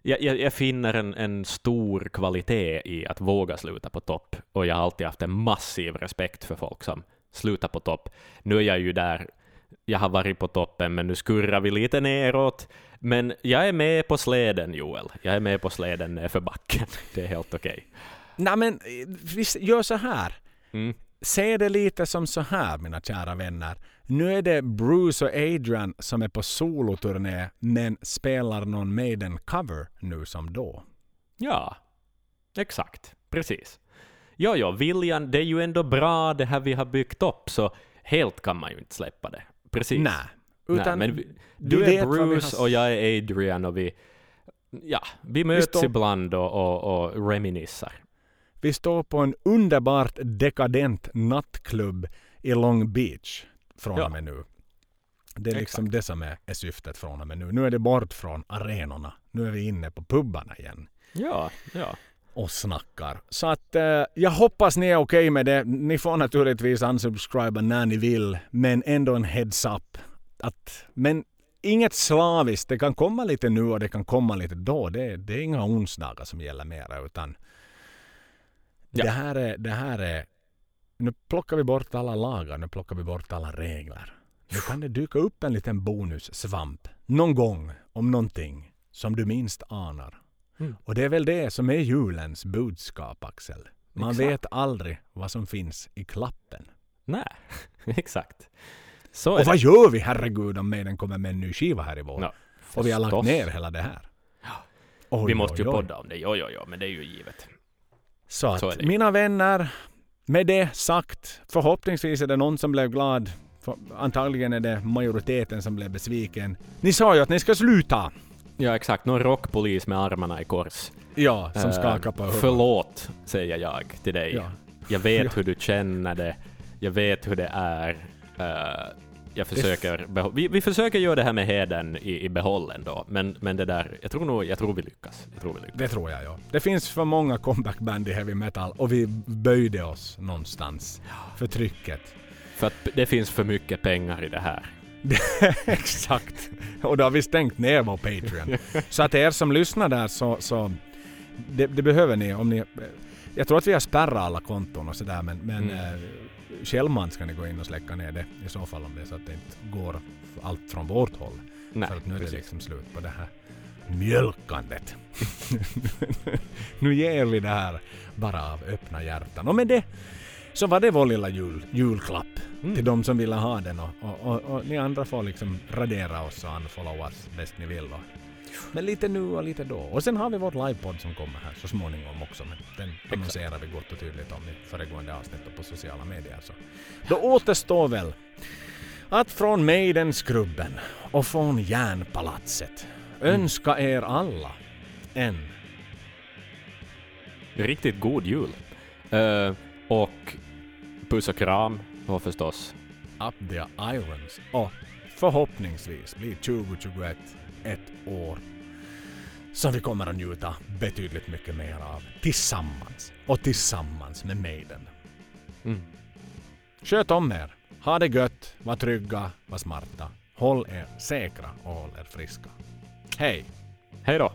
jag, jag, jag finner en, en stor kvalitet i att våga sluta på topp. Och jag har alltid haft en massiv respekt för folk som slutar på topp. Nu är jag ju där, jag har varit på toppen, men nu skurrar vi lite neråt. Men jag är med på släden, Joel. Jag är med på släden nerför backen. Det är helt okej. Nej men eh, vi s- gör så här. Mm. Se det lite som så här mina kära vänner. Nu är det Bruce och Adrian som är på soloturné men spelar någon Maiden cover nu som då. Ja, exakt. Precis. Ja, ja, viljan, det är ju ändå bra det här vi har byggt upp, så helt kan man ju inte släppa det. Precis. Nej. Nej, Utan men vi, du är vi Bruce har- och jag är Adrian och vi, ja, vi möts står- ibland och, och, och reminissar. vi står på en underbart dekadent nattklubb i Long Beach från Ja. och med nu. Det är liksom Exakt. det som är, är syftet från och med nu. Nu är det bort från arenorna. Nu är vi inne på pubbarna igen. Ja, ja. och snackar. Så att eh, jag hoppas ni är okej med det. Ni får naturligtvis unsubscriba när ni vill, men ändå en heads up. Att, men inget slaviskt. Det kan komma lite nu och det kan komma lite då. Det, det är inga onsdagar som gäller mera utan Ja. det, här är, det här är... Nu plockar vi bort alla lagar, nu plockar vi bort alla regler. Nu kan det dyka upp en liten bonussvamp någon gång om någonting som du minst anar. Mm. Och det är väl det som är julens budskap Axel. Man Exakt. vet aldrig vad som finns i klappen. Nej, exakt. Så Och vad det. gör vi herregud om Maiden kommer med en ny skiva här i vår? Ja, och vi har lagt ner hela det här. Oj, Vi måste ju oj, oj. podda om det, jo, jo, jo, men det är ju givet. Så att Så mina vänner, med det sagt, förhoppningsvis är det någon som blev glad. Antagligen är det majoriteten som blev besviken. Ni sa ju att ni ska sluta! Ja, exakt. Någon rockpolis med armarna i kors. Ja, som Eh, skakar på huvudet. Förlåt, säger jag till dig. Ja. Jag vet Ja. hur du känner det. Jag vet hur det är. Eh, jag försöker vi, vi försöker göra det här med heden i, i behåll ändå, men, men det där, jag tror nog, jag tror vi lyckas. Jag tror vi lyckas. Det tror jag ja. Det finns för många comebackband i heavy metal och vi böjde oss någonstans för trycket. För att det finns för mycket pengar i det här. Exakt. Och då har vi stängt ner vår Patreon. Så att er som lyssnar där så, så det, det behöver ni om ni... Jag tror att vi har spärrat alla konton och sådär men, men Mm. eh, självmant ska ni gå in och släcka ner det i så fall om det är så att det inte går allt från vårt håll. Nej, för att nu är det precis. liksom slut på det här mjölkandet. nu ger vi det här bara av öppna hjärtan. Och med det så var det vår lilla jul, julklapp Mm. till de som ville ha den och, och, och, och ni andra får liksom radera oss och unfollow oss bäst ni vill. Och, men lite nu och lite då. Och sen har vi vårt livepodd som kommer här så småningom också. Men den annonserar vi gott och tydligt om i föregående avsnitt och på sociala medier. Så. Då återstår väl att från Maiden-skrubben och från Järnpalatset önska er alla en Riktigt god jul. Eh, och puss och kram och förstås Up the Irons och förhoppningsvis blir 2021 ett år som vi kommer att njuta betydligt mycket mer av tillsammans och tillsammans med Maiden. mm. Sköt om er, ha det gött, var trygga, var smarta, håll er säkra och håll er friska. Hej! Hej då!